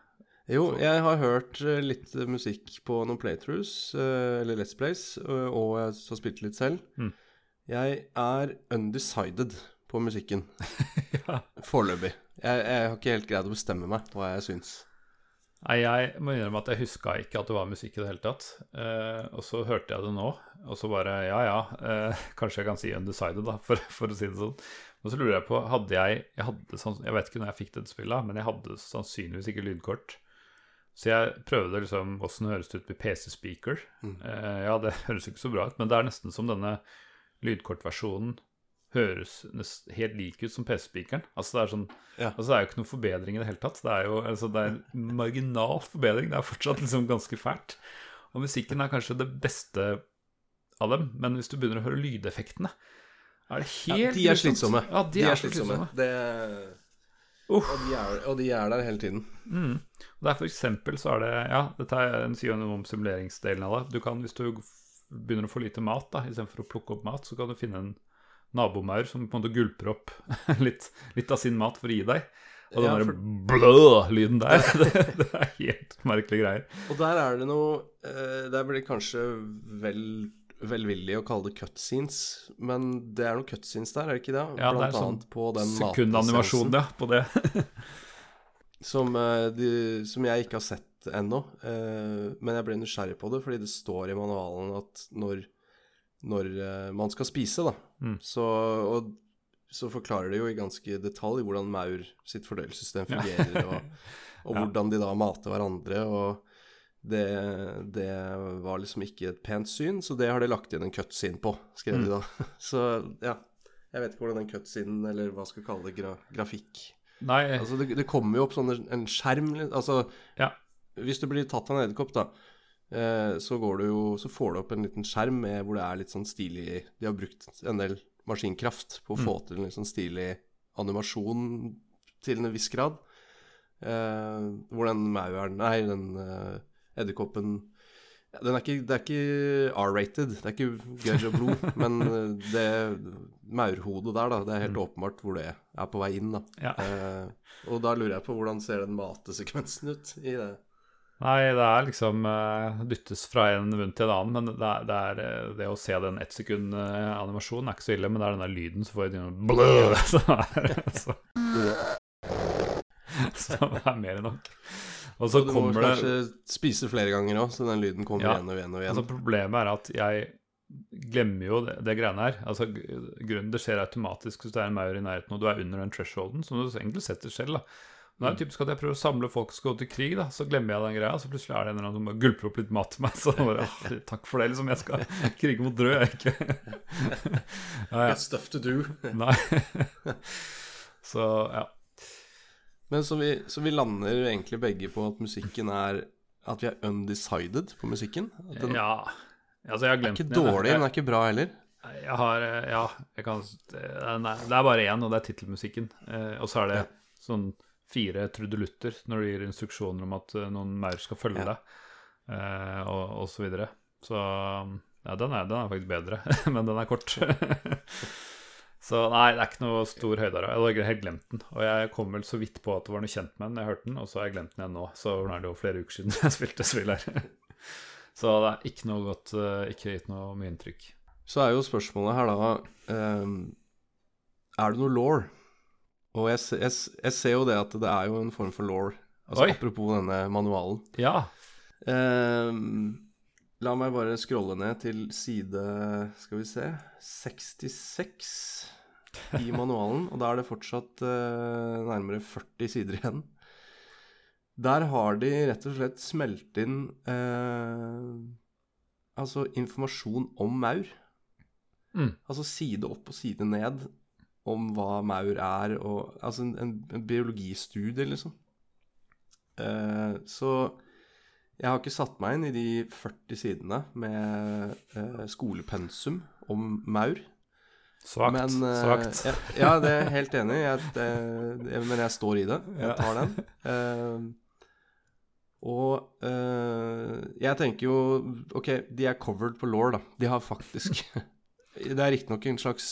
Jo, jeg har hørt litt musikk på noen playthroughs, eller Let's Plays, og jeg har spilt litt selv. Mm. Jeg er undecided på musikken Ja. foreløpig. Jeg, jeg har ikke helt greid å bestemme meg hva jeg syns. Nei, jeg må innrømme at jeg huska ikke at det var musikk i det hele tatt. Eh, og så hørte jeg det nå, og så bare ja ja, eh, kanskje jeg kan si undecided, da, for, for å si det sånn. Og så lurer jeg på, hadde jeg Jeg, hadde jeg vet ikke når jeg fikk dette spillet, men jeg hadde sannsynligvis ikke lydkort. Så jeg prøvde liksom åssen høres det ut med PC-speaker. Eh, ja, det høres ikke så bra ut, men det er nesten som denne lydkortversjonen høres helt lik ut som PC-speakeren. Altså det sånn Ja. Altså det er jo ikke noen forbedring i det hele tatt. Det er jo altså det er en marginal forbedring. Det er fortsatt liksom ganske fælt. Og musikken er kanskje det beste av dem, men hvis du begynner å høre lydeffektene, er det helt Ja, de er slitsomme. Ja, de, er, er, slitsomme. Det, Uff. og, de er, og de er der hele tiden. Mm. Og det er for eksempel så er det Ja, dette er en sier noe om simuleringsdelen av det. Du kan, hvis du begynner å få lite mat, da, istedenfor å plukke opp mat, så kan du finne en nabomaur som på en måte gulper opp litt, litt av sin mat for å gi deg. Og den Ja, for- blø-lyden der, det, det er helt merkelige greier. Og der er det noe eh, Der blir det kanskje vel velvillig å kalle det cutscenes, men det er noen cutscenes der, er det ikke det? Ja, det er Blant sånn på den Sekundanimasjon, ja, på det. som, eh, de, som jeg ikke har sett ennå. eh, men jeg ble nysgjerrig på det fordi det står i manualen at når, når man skal spise, da, Mm. så, og, så forklarer det jo i ganske detalj hvordan maur sitt fordøyelsessystem fungerer, og, og Ja. hvordan de da mater hverandre. og det, det var liksom ikke et pent syn, så det har de lagt igjen en cutscene på, skrev Mm. de da. Så ja, jeg vet ikke hvordan den cutscenen, eller hva skal vi kalle det, gra grafikk Nei, Altså, det, det kommer jo opp sånn en skjerm Altså, Ja. hvis du blir tatt av en edderkopp, da, så går du jo Så får du opp en liten skjerm med hvor det er litt sånn stilig De har brukt en del maskinkraft på å få til en litt sånn stilig animasjon til en viss grad. Eh, hvor den mauren Nei, den eh, edderkoppen den er ikke, Det er ikke R-rated, det er ikke gørr og blod, men eh, det maurhodet der, da, det er helt åpenbart hvor det er på vei inn, da. ja. Eh, og da lurer jeg på hvordan ser den matesekvensen ut i det? Nei, det er liksom uh, dyttes fra en munn til en annen, men det er, det, er, eh, det å se den ett sekund eh, er ikke så ille, men det er den der lyden som får din blø, som er, så, som er mer enn nok. Og så Så du må det kanskje spise flere ganger òg, så den lyden kommer Ja. igjen og igjen og igjen. Altså Problemet er at jeg glemmer jo det, det greiene her. Altså grunnen Det skjer automatisk hvis det er en maur i nærheten og du er under den thresholden, som du egentlig setter selv. da Nå er det typisk at jeg prøver å samle folk som skal gå til krig, da så glemmer jeg den greia. Så plutselig er det en eller annen som bare gulper opp litt mat til meg. Så bare, takk for det, liksom. Jeg skal krige mot brød, jeg ikke ja, ja. It's stuff to do. Nei. Så ja. Men så vi, så vi lander egentlig begge på at musikken er At vi er undecided på musikken. At den ja. Altså, jeg har er glemt den. den, ikke dårlig, men den er ikke bra heller. Jeg har eh, Ja, jeg kan det- Nei, det er bare én, og det er tittelmusikken. Eh, og så er det Ja. sånn fire trudelutter når du gir instruksjoner om at eh, noen maur skal følge Ja. deg, eh, og, og så videre. Så ja, den er, den er faktisk bedre, men den er kort. Så nei, det er ikke noe stor høydere. Jeg har helt glemt den. Og jeg kom vel så vidt på at det var noe kjent med den. Jeg hørte den, og så har jeg glemt den igjen nå. Så nå er det jo flere uker siden jeg spilte spill her. Så det er ikke noe godt eh, Ikke gitt noe mye inntrykk. Så er jo spørsmålet her da um, Er det noe law? Og jeg, jeg, jeg ser jo det at det er jo en form for law. Altså Oi. apropos denne manualen. Ja. Eh, la meg bare scrolle ned til side Skal vi se 66 i manualen. Og da er det fortsatt eh, nærmere 40 sider igjen. Der har de rett og slett smelt inn eh, altså informasjon om maur. Mm. Altså side opp og side ned om hva maur er, og altså en, en, en biologistudie, liksom. Eh, så jeg har ikke satt meg inn i de 40 sidene med eh, skolepensum om maur. Svakt. Men, eh, svakt. Ja, ja, det er jeg helt enig i. Det, men jeg står i det. Jeg tar den. Eh, og eh, jeg tenker jo Ok, de er covered på law, da. De har faktisk Det er riktignok en slags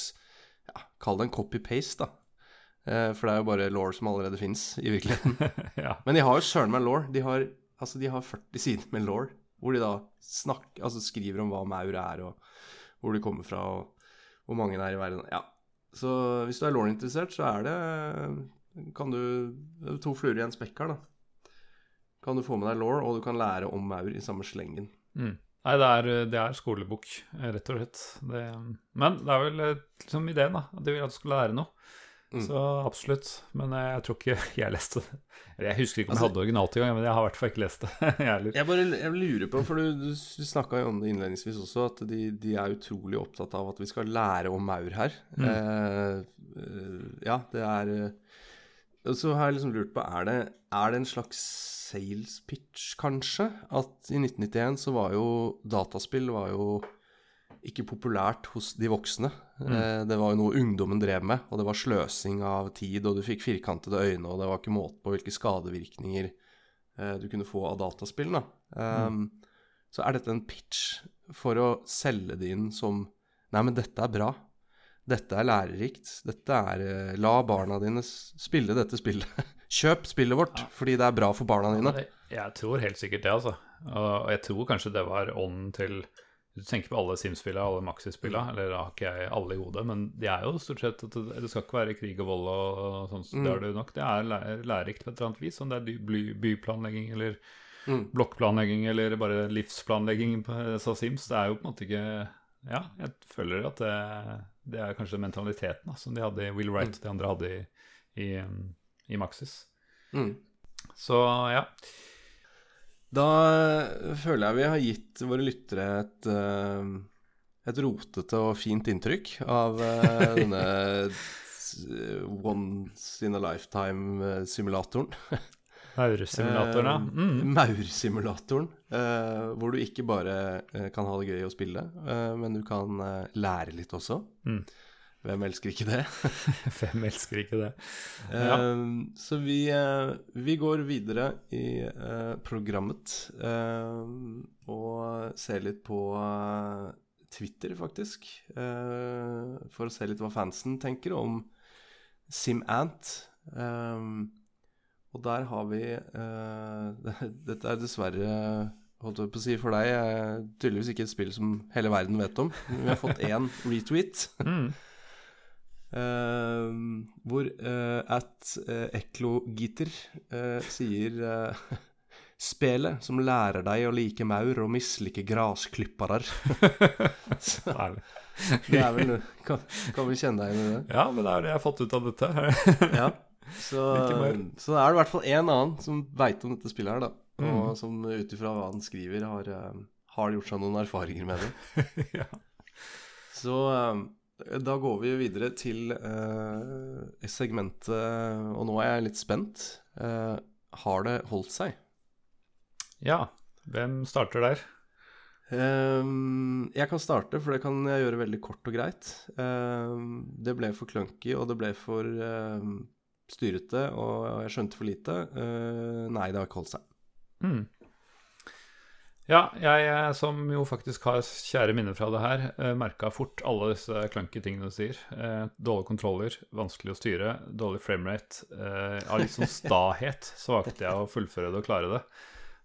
ja, Kall det en copy-paste, da. Eh, for det er jo bare law som allerede fins i virkeligheten. ja. Men de har jo søren meg law. De har, altså, de har 40 sider med law, hvor de da snakker, altså, skriver om hva maur er, og hvor de kommer fra, og hvor mange det er i verden. Ja. Så hvis du er law-interessert, så er det Kan du To fluer i en spekk her, da. Kan du få med deg law, og du kan lære om maur i samme slengen. Mm. Nei, det er, det er skolebok, eh, rett og slett. Det, men det er vel eh, liksom ideen, da. At de vil at du skal lære noe. Mm. Så absolutt. Men eh, jeg tror ikke jeg leste det. Jeg husker ikke om Altså- jeg hadde originalt engang, men jeg har i hvert fall ikke lest det. jeg. Jeg bare jeg lurer på, for du, du, snakka jo om det innledningsvis også, at de, de er utrolig opptatt av at vi skal lære om maur her. Mm. Eh, eh, ja, det er eh, Og så har jeg liksom lurt på, er det, er det en slags sales pitch, kanskje? At i 1991 så var jo dataspill var jo ikke populært hos de voksne. Eh, det var jo noe ungdommen drev med, og det var sløsing av tid, og du fikk firkantede øyne, og det var ikke måte på hvilke skadevirkninger eh, du kunne få av dataspill. Da. Um, Så er dette en pitch for å selge det inn som Nei, men dette er bra. Dette er lærerikt. Dette er eh, La barna dine spille dette spillet. Kjøp spillet vårt, fordi det er bra for barna dine. Jeg tror helt sikkert det, altså. Og jeg tror kanskje det var ånden til Du tenker på alle Sims-spillene, alle Maxi-spillene, eller da har ikke jeg alle i hodet, men det er jo stort sett at det, det skal ikke være krig og vold og, sånn, så det er det jo nok. Det er lærerikt på et eller annet vis, om det er byplanlegging eller Mm. blokkplanlegging eller bare livsplanlegging på disse Sims. Det er jo på en måte ikke Ja, jeg føler at det, det er kanskje mentaliteten da, som de hadde i Will Wright, de andre hadde i, i, um, i Maxis. Mm. Så ja. Da eh, føler jeg vi har gitt våre lyttere et, eh, et rotete og fint inntrykk av eh, denne once in a lifetime-simulatoren. Maursimulatoren, ja. Mm. Maursimulatoren, eh, hvor du ikke bare eh, kan ha det gøy å spille, eh, men du kan eh, lære litt også. Mm. Hvem elsker ikke det? Hvem elsker ikke det? Ja. Eh, så vi, eh, vi går videre i eh, programmet og ser litt på Twitter, faktisk. for å se litt hva fansen tenker om SimAnt. Og der har vi Dette er dessverre holdt jeg på å si for deg tydeligvis ikke et spill som hele verden vet om. Vi har fått én retweet. Mm. Eh, hvor eh, at uh, Eklogiter eh, sier eh, Spelet som lærer deg å like maur og mislike grasklippere. Det er vel kan, kan vi kjenne deg igjen i det? Ja, men det er det jeg har fått ut av dette. Ja. Så, så er det i hvert fall en annen som veit om dette spillet her, da. Og Mm. som ut ifra hva han skriver, har, eh, har gjort seg noen erfaringer med det. ja. Så eh, da går vi videre til eh, segmentet, og nå er jeg litt spent. Eh, har det holdt seg? ja. Hvem starter der? Um, jeg kan starte, for det kan jeg gjøre veldig kort og greit. Um, det ble for clunky, og det ble for um, styrete, og jeg skjønte for lite. Uh, nei, det har ikke holdt seg. Mm. Ja, jeg eh, som jo faktisk har kjære minner fra det her, eh, merka fort alle disse clunky tingene du sier. Eh, dårlige kontroller, vanskelig å styre, dårlig framerate. Av litt sånn stahet så valgte jeg å fullføre det og klare det.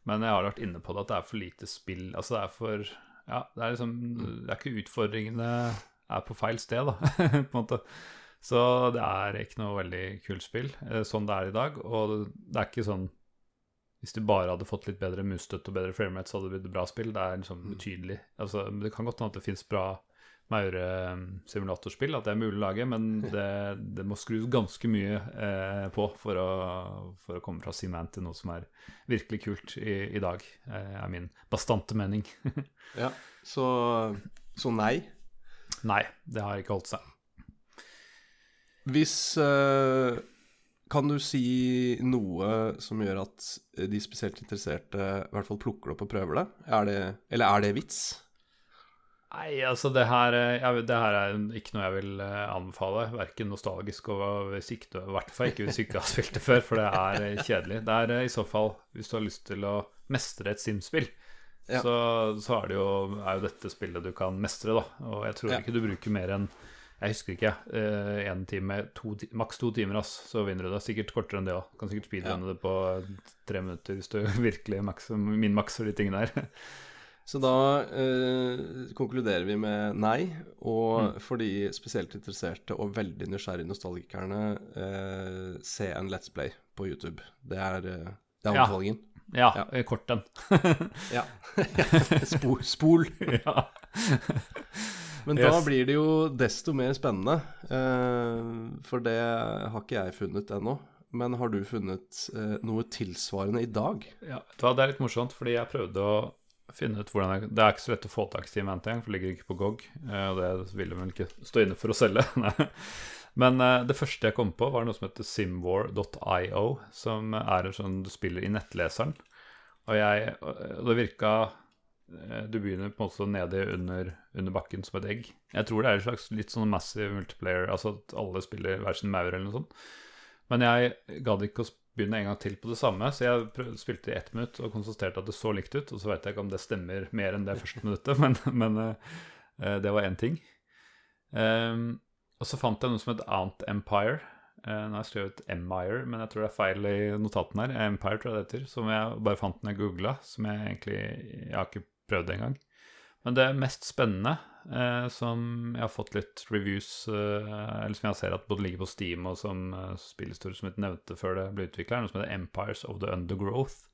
Men jeg har vært inne på det at det er for lite spill. Altså det er for Ja, det er liksom Det er ikke utfordringene er på feil sted, da, på en måte. Så det er ikke noe veldig kult spill sånn det er i dag. Og det er ikke sånn hvis du bare hadde fått litt bedre musstøtte og bedre framerate, så hadde det blitt et bra spill. Det er liksom betydelig. Altså, det kan godt hende at det fins bra maure-simulatorspill, at det er mulig å lage, men det, det må skrus ganske mye eh, på for å, for å, komme fra Seaman til noe som er virkelig kult i, i dag, eh, er min bastante mening. ja, så, så, nei? Nei, det har ikke holdt seg. Hvis eh, Kan du si noe som gjør at de spesielt interesserte i hvert fall plukker det opp og prøver det? Er det eller er det vits? Nei, altså det her, jeg, det her, er ikke noe jeg vil eh, anbefale. Verken nostalgisk og hvis ikke, i hvert fall ikke hvis du ikke har spilt det før, for det er eh, kjedelig. Det er eh, i så fall hvis du har lyst til å mestre et Sims-spill. Ja. Så, så er, det jo, er jo dette spillet du kan mestre, da. Og jeg tror ja. ikke du bruker mer enn jeg husker ikke, én time, to, maks to timer, ass, så vinner du det. Sikkert kortere enn det òg. Kan sikkert speedrunne ja. det på tre minutter hvis du virkelig min makser de tingene der. Så da eh, konkluderer vi med nei. Og mm. for de spesielt interesserte og veldig nysgjerrige nostalgikerne, eh, se en Let's Play på YouTube. Det er, eh, det er anbefalingen. Ja, ja, ja. kort den. ja. Spol. spol. ja. Men yes. da blir det jo desto mer spennende. Eh, for det har ikke jeg funnet ennå. Men har du funnet eh, noe tilsvarende i dag? Ja, det er litt morsomt, fordi jeg prøvde å finne ut hvordan jeg, Det er ikke så lett å få tak i Team engang, for det ligger ikke på GOG. Eh, og det vil de vel ikke stå inne for å selge. Men det første jeg kom på, var noe som heter simwar.io, som er en sånn du spiller i nettleseren. Og jeg det virka Du begynner på en måte nede under, under, bakken som et egg. Jeg tror det er en slags litt sånn massive multiplayer, altså at alle spiller hver sin maur eller noe sånt. Men jeg gadd ikke å begynne en gang til på det samme. Så jeg prøvde, spilte i ett minutt og konstaterte at det så likt ut. Og så vet jeg ikke om det stemmer mer enn det første minuttet, men, men uh, det var én ting. Um, og så fant jeg noe som het Ant Empire. Uh, nå har jeg skrevet Empire, men jeg tror det er feil i notatene her. Empire tror jeg det heter. Som jeg bare fant når jeg googla. Som jeg egentlig Jeg har ikke prøvd det engang. Men det mest spennende, eh, som jeg har fått litt reviews eh, Eller som jeg ser at både ligger på Steam og som eh, spillhistorie som jeg nevnte før det ble utvikla, er noe som heter Empires of the Undergrowth.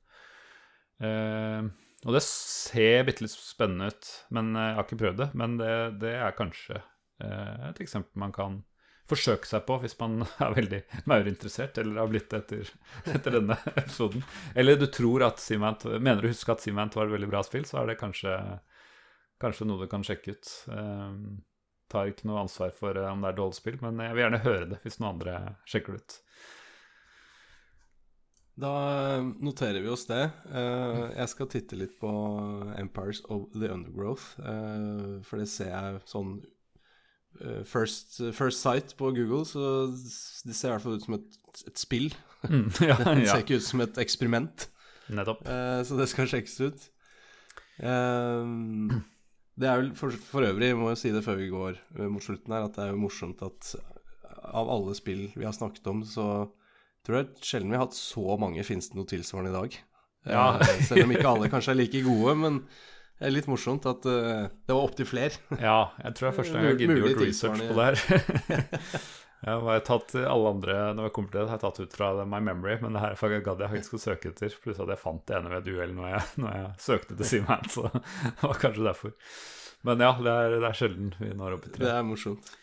Eh, og det ser bitte litt spennende ut, men eh, jeg har ikke prøvd det. Men det, det er kanskje eh, et eksempel man kan forsøke seg på hvis man er veldig maurinteressert, eller har blitt det etter, etter, denne episoden. Eller du tror at Simant, mener du husker at Simant var et veldig bra spill, så er det kanskje kanskje noe du kan sjekke ut. Um, tar ikke noe ansvar for uh, om det er dårlig spill, men jeg vil gjerne høre det hvis noen andre sjekker det ut. Da noterer vi oss det. Uh, jeg skal titte litt på Empires of the Undergrowth, for det ser jeg sånn First, first, sight på Google, så det ser i hvert fall ut som et, et spill. Mm, ja, det ser ikke ut som et eksperiment. Nettopp. så det skal sjekkes ut. Um, det er vel for, for, øvrig, må jo si det før vi går eh, mot slutten her, at det er jo morsomt at av alle spill vi har snakket om, så tror jeg sjelden vi har hatt så mange finnes det noe tilsvarende i dag. Ja. Eh, selv om ikke alle kanskje er like gode, men det er litt morsomt at uh, det var opptil flere. ja, jeg tror det er første gang jeg har giddet gjort research på det her. jeg har tatt alle andre når jeg kommer til det, har jeg tatt ut fra My Memory, men det her gadd jeg faktisk å søke etter. Pluss at jeg fant det ene ved duell når jeg, når jeg søkte til Simhan, så det var kanskje derfor. Men ja, det er, det er sjelden vi når opp i tre. Det er morsomt.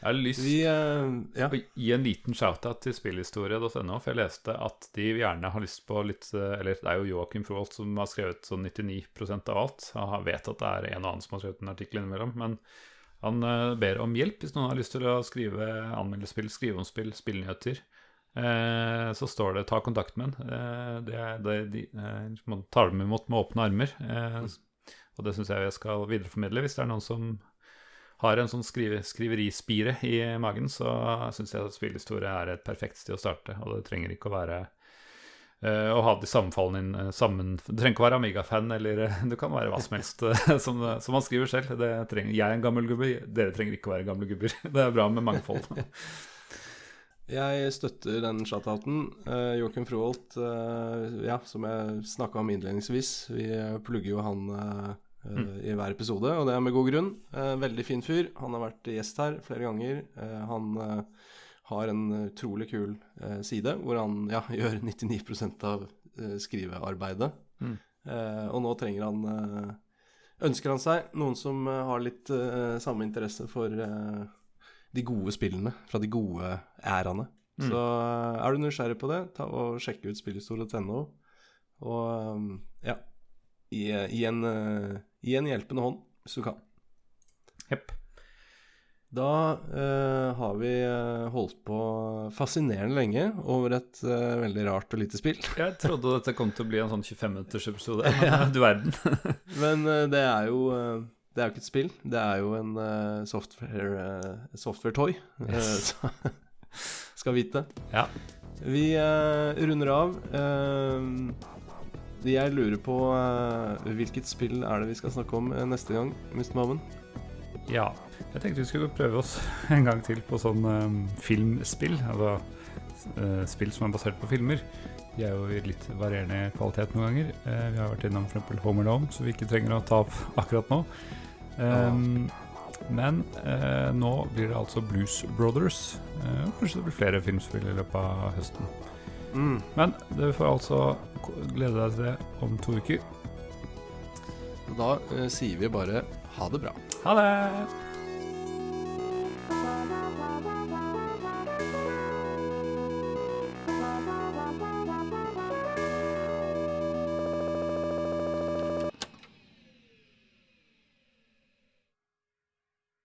Jeg har lyst til uh, ja. å gi en liten shout-out til spillhistorie.no, for jeg leste at de gjerne har lyst på litt eh, Eller det er jo Joakim Froholt som har skrevet sånn 99% av alt. Han vet at det er en og annen som har skrevet en artikkel innimellom, men han uh, ber om hjelp hvis noen har lyst til å skrive anmelde spill, skrive om spill, spillnyheter. Uh, så står det 'ta kontakt med en'. det, det, de, man tar dem imot med åpne armer. Mm. Og det syns jeg jeg skal videreformidle. Hvis det er noen som har en sånn skrive, skriverispire i magen, så syns jeg at spillhistorie er et perfekt sted å starte. Og det trenger ikke å være Å og ha de sammenfallene inn- sammen... Du trenger ikke å være Amiga-fan, eller eh, du kan være hva som helst, eh, som, som man skriver selv. Trenger, jeg er en gammel gubbe, dere trenger ikke å være gamle gubber. Det er bra med mangfold. Jeg støtter den shoutouten. Uh, Joakim Froholt, uh, ja, som jeg snakka om innledningsvis, vi eh, plugger jo han eh, eh, i hver episode, og det er med god grunn. Eh, veldig fin fyr. Han har vært gjest her flere ganger. Eh, han har en utrolig kul side hvor han ja, gjør 99 av skrivearbeidet. Mm. Eh, og nå trenger han Ønsker han seg noen som har litt samme interesse for de gode spillene fra de gode æraene. Mm. Så er du nysgjerrig på det, ta og sjekk ut spillhistorie.no. Og ja gi, gi, en, eh, gi en hjelpende hånd hvis du kan. Jepp. Da uh, har vi eh, holdt på fascinerende lenge over et uh, veldig rart og lite spill. Jeg trodde dette kom til å bli en sånn 25-minutters episode. Men du verden. Men uh, det er jo eh, Det er jo ikke et spill, det er jo en uh, software, uh, software-toy. eh, Yes. Uh, skal vite. Ja. Vi eh, runder av. Jeg lurer på uh, hvilket spill er det vi skal snakke om eh, neste gang, Mr. Maven? Ja. Jeg tenkte vi skulle prøve oss en gang til på sånn um, filmspill. Altså uh, spill som er basert på filmer. De er jo i litt varierende kvalitet noen ganger. Uh, vi har vært innom f.eks. Home Alone, så vi ikke trenger å ta opp akkurat nå. Um, Men eh, nå blir det altså Blues Brothers. Kanskje det blir flere filmspill i løpet av høsten. Mm. Men du får altså glede deg til det om to uker. Da uh, sier vi bare ha det bra. Ha det!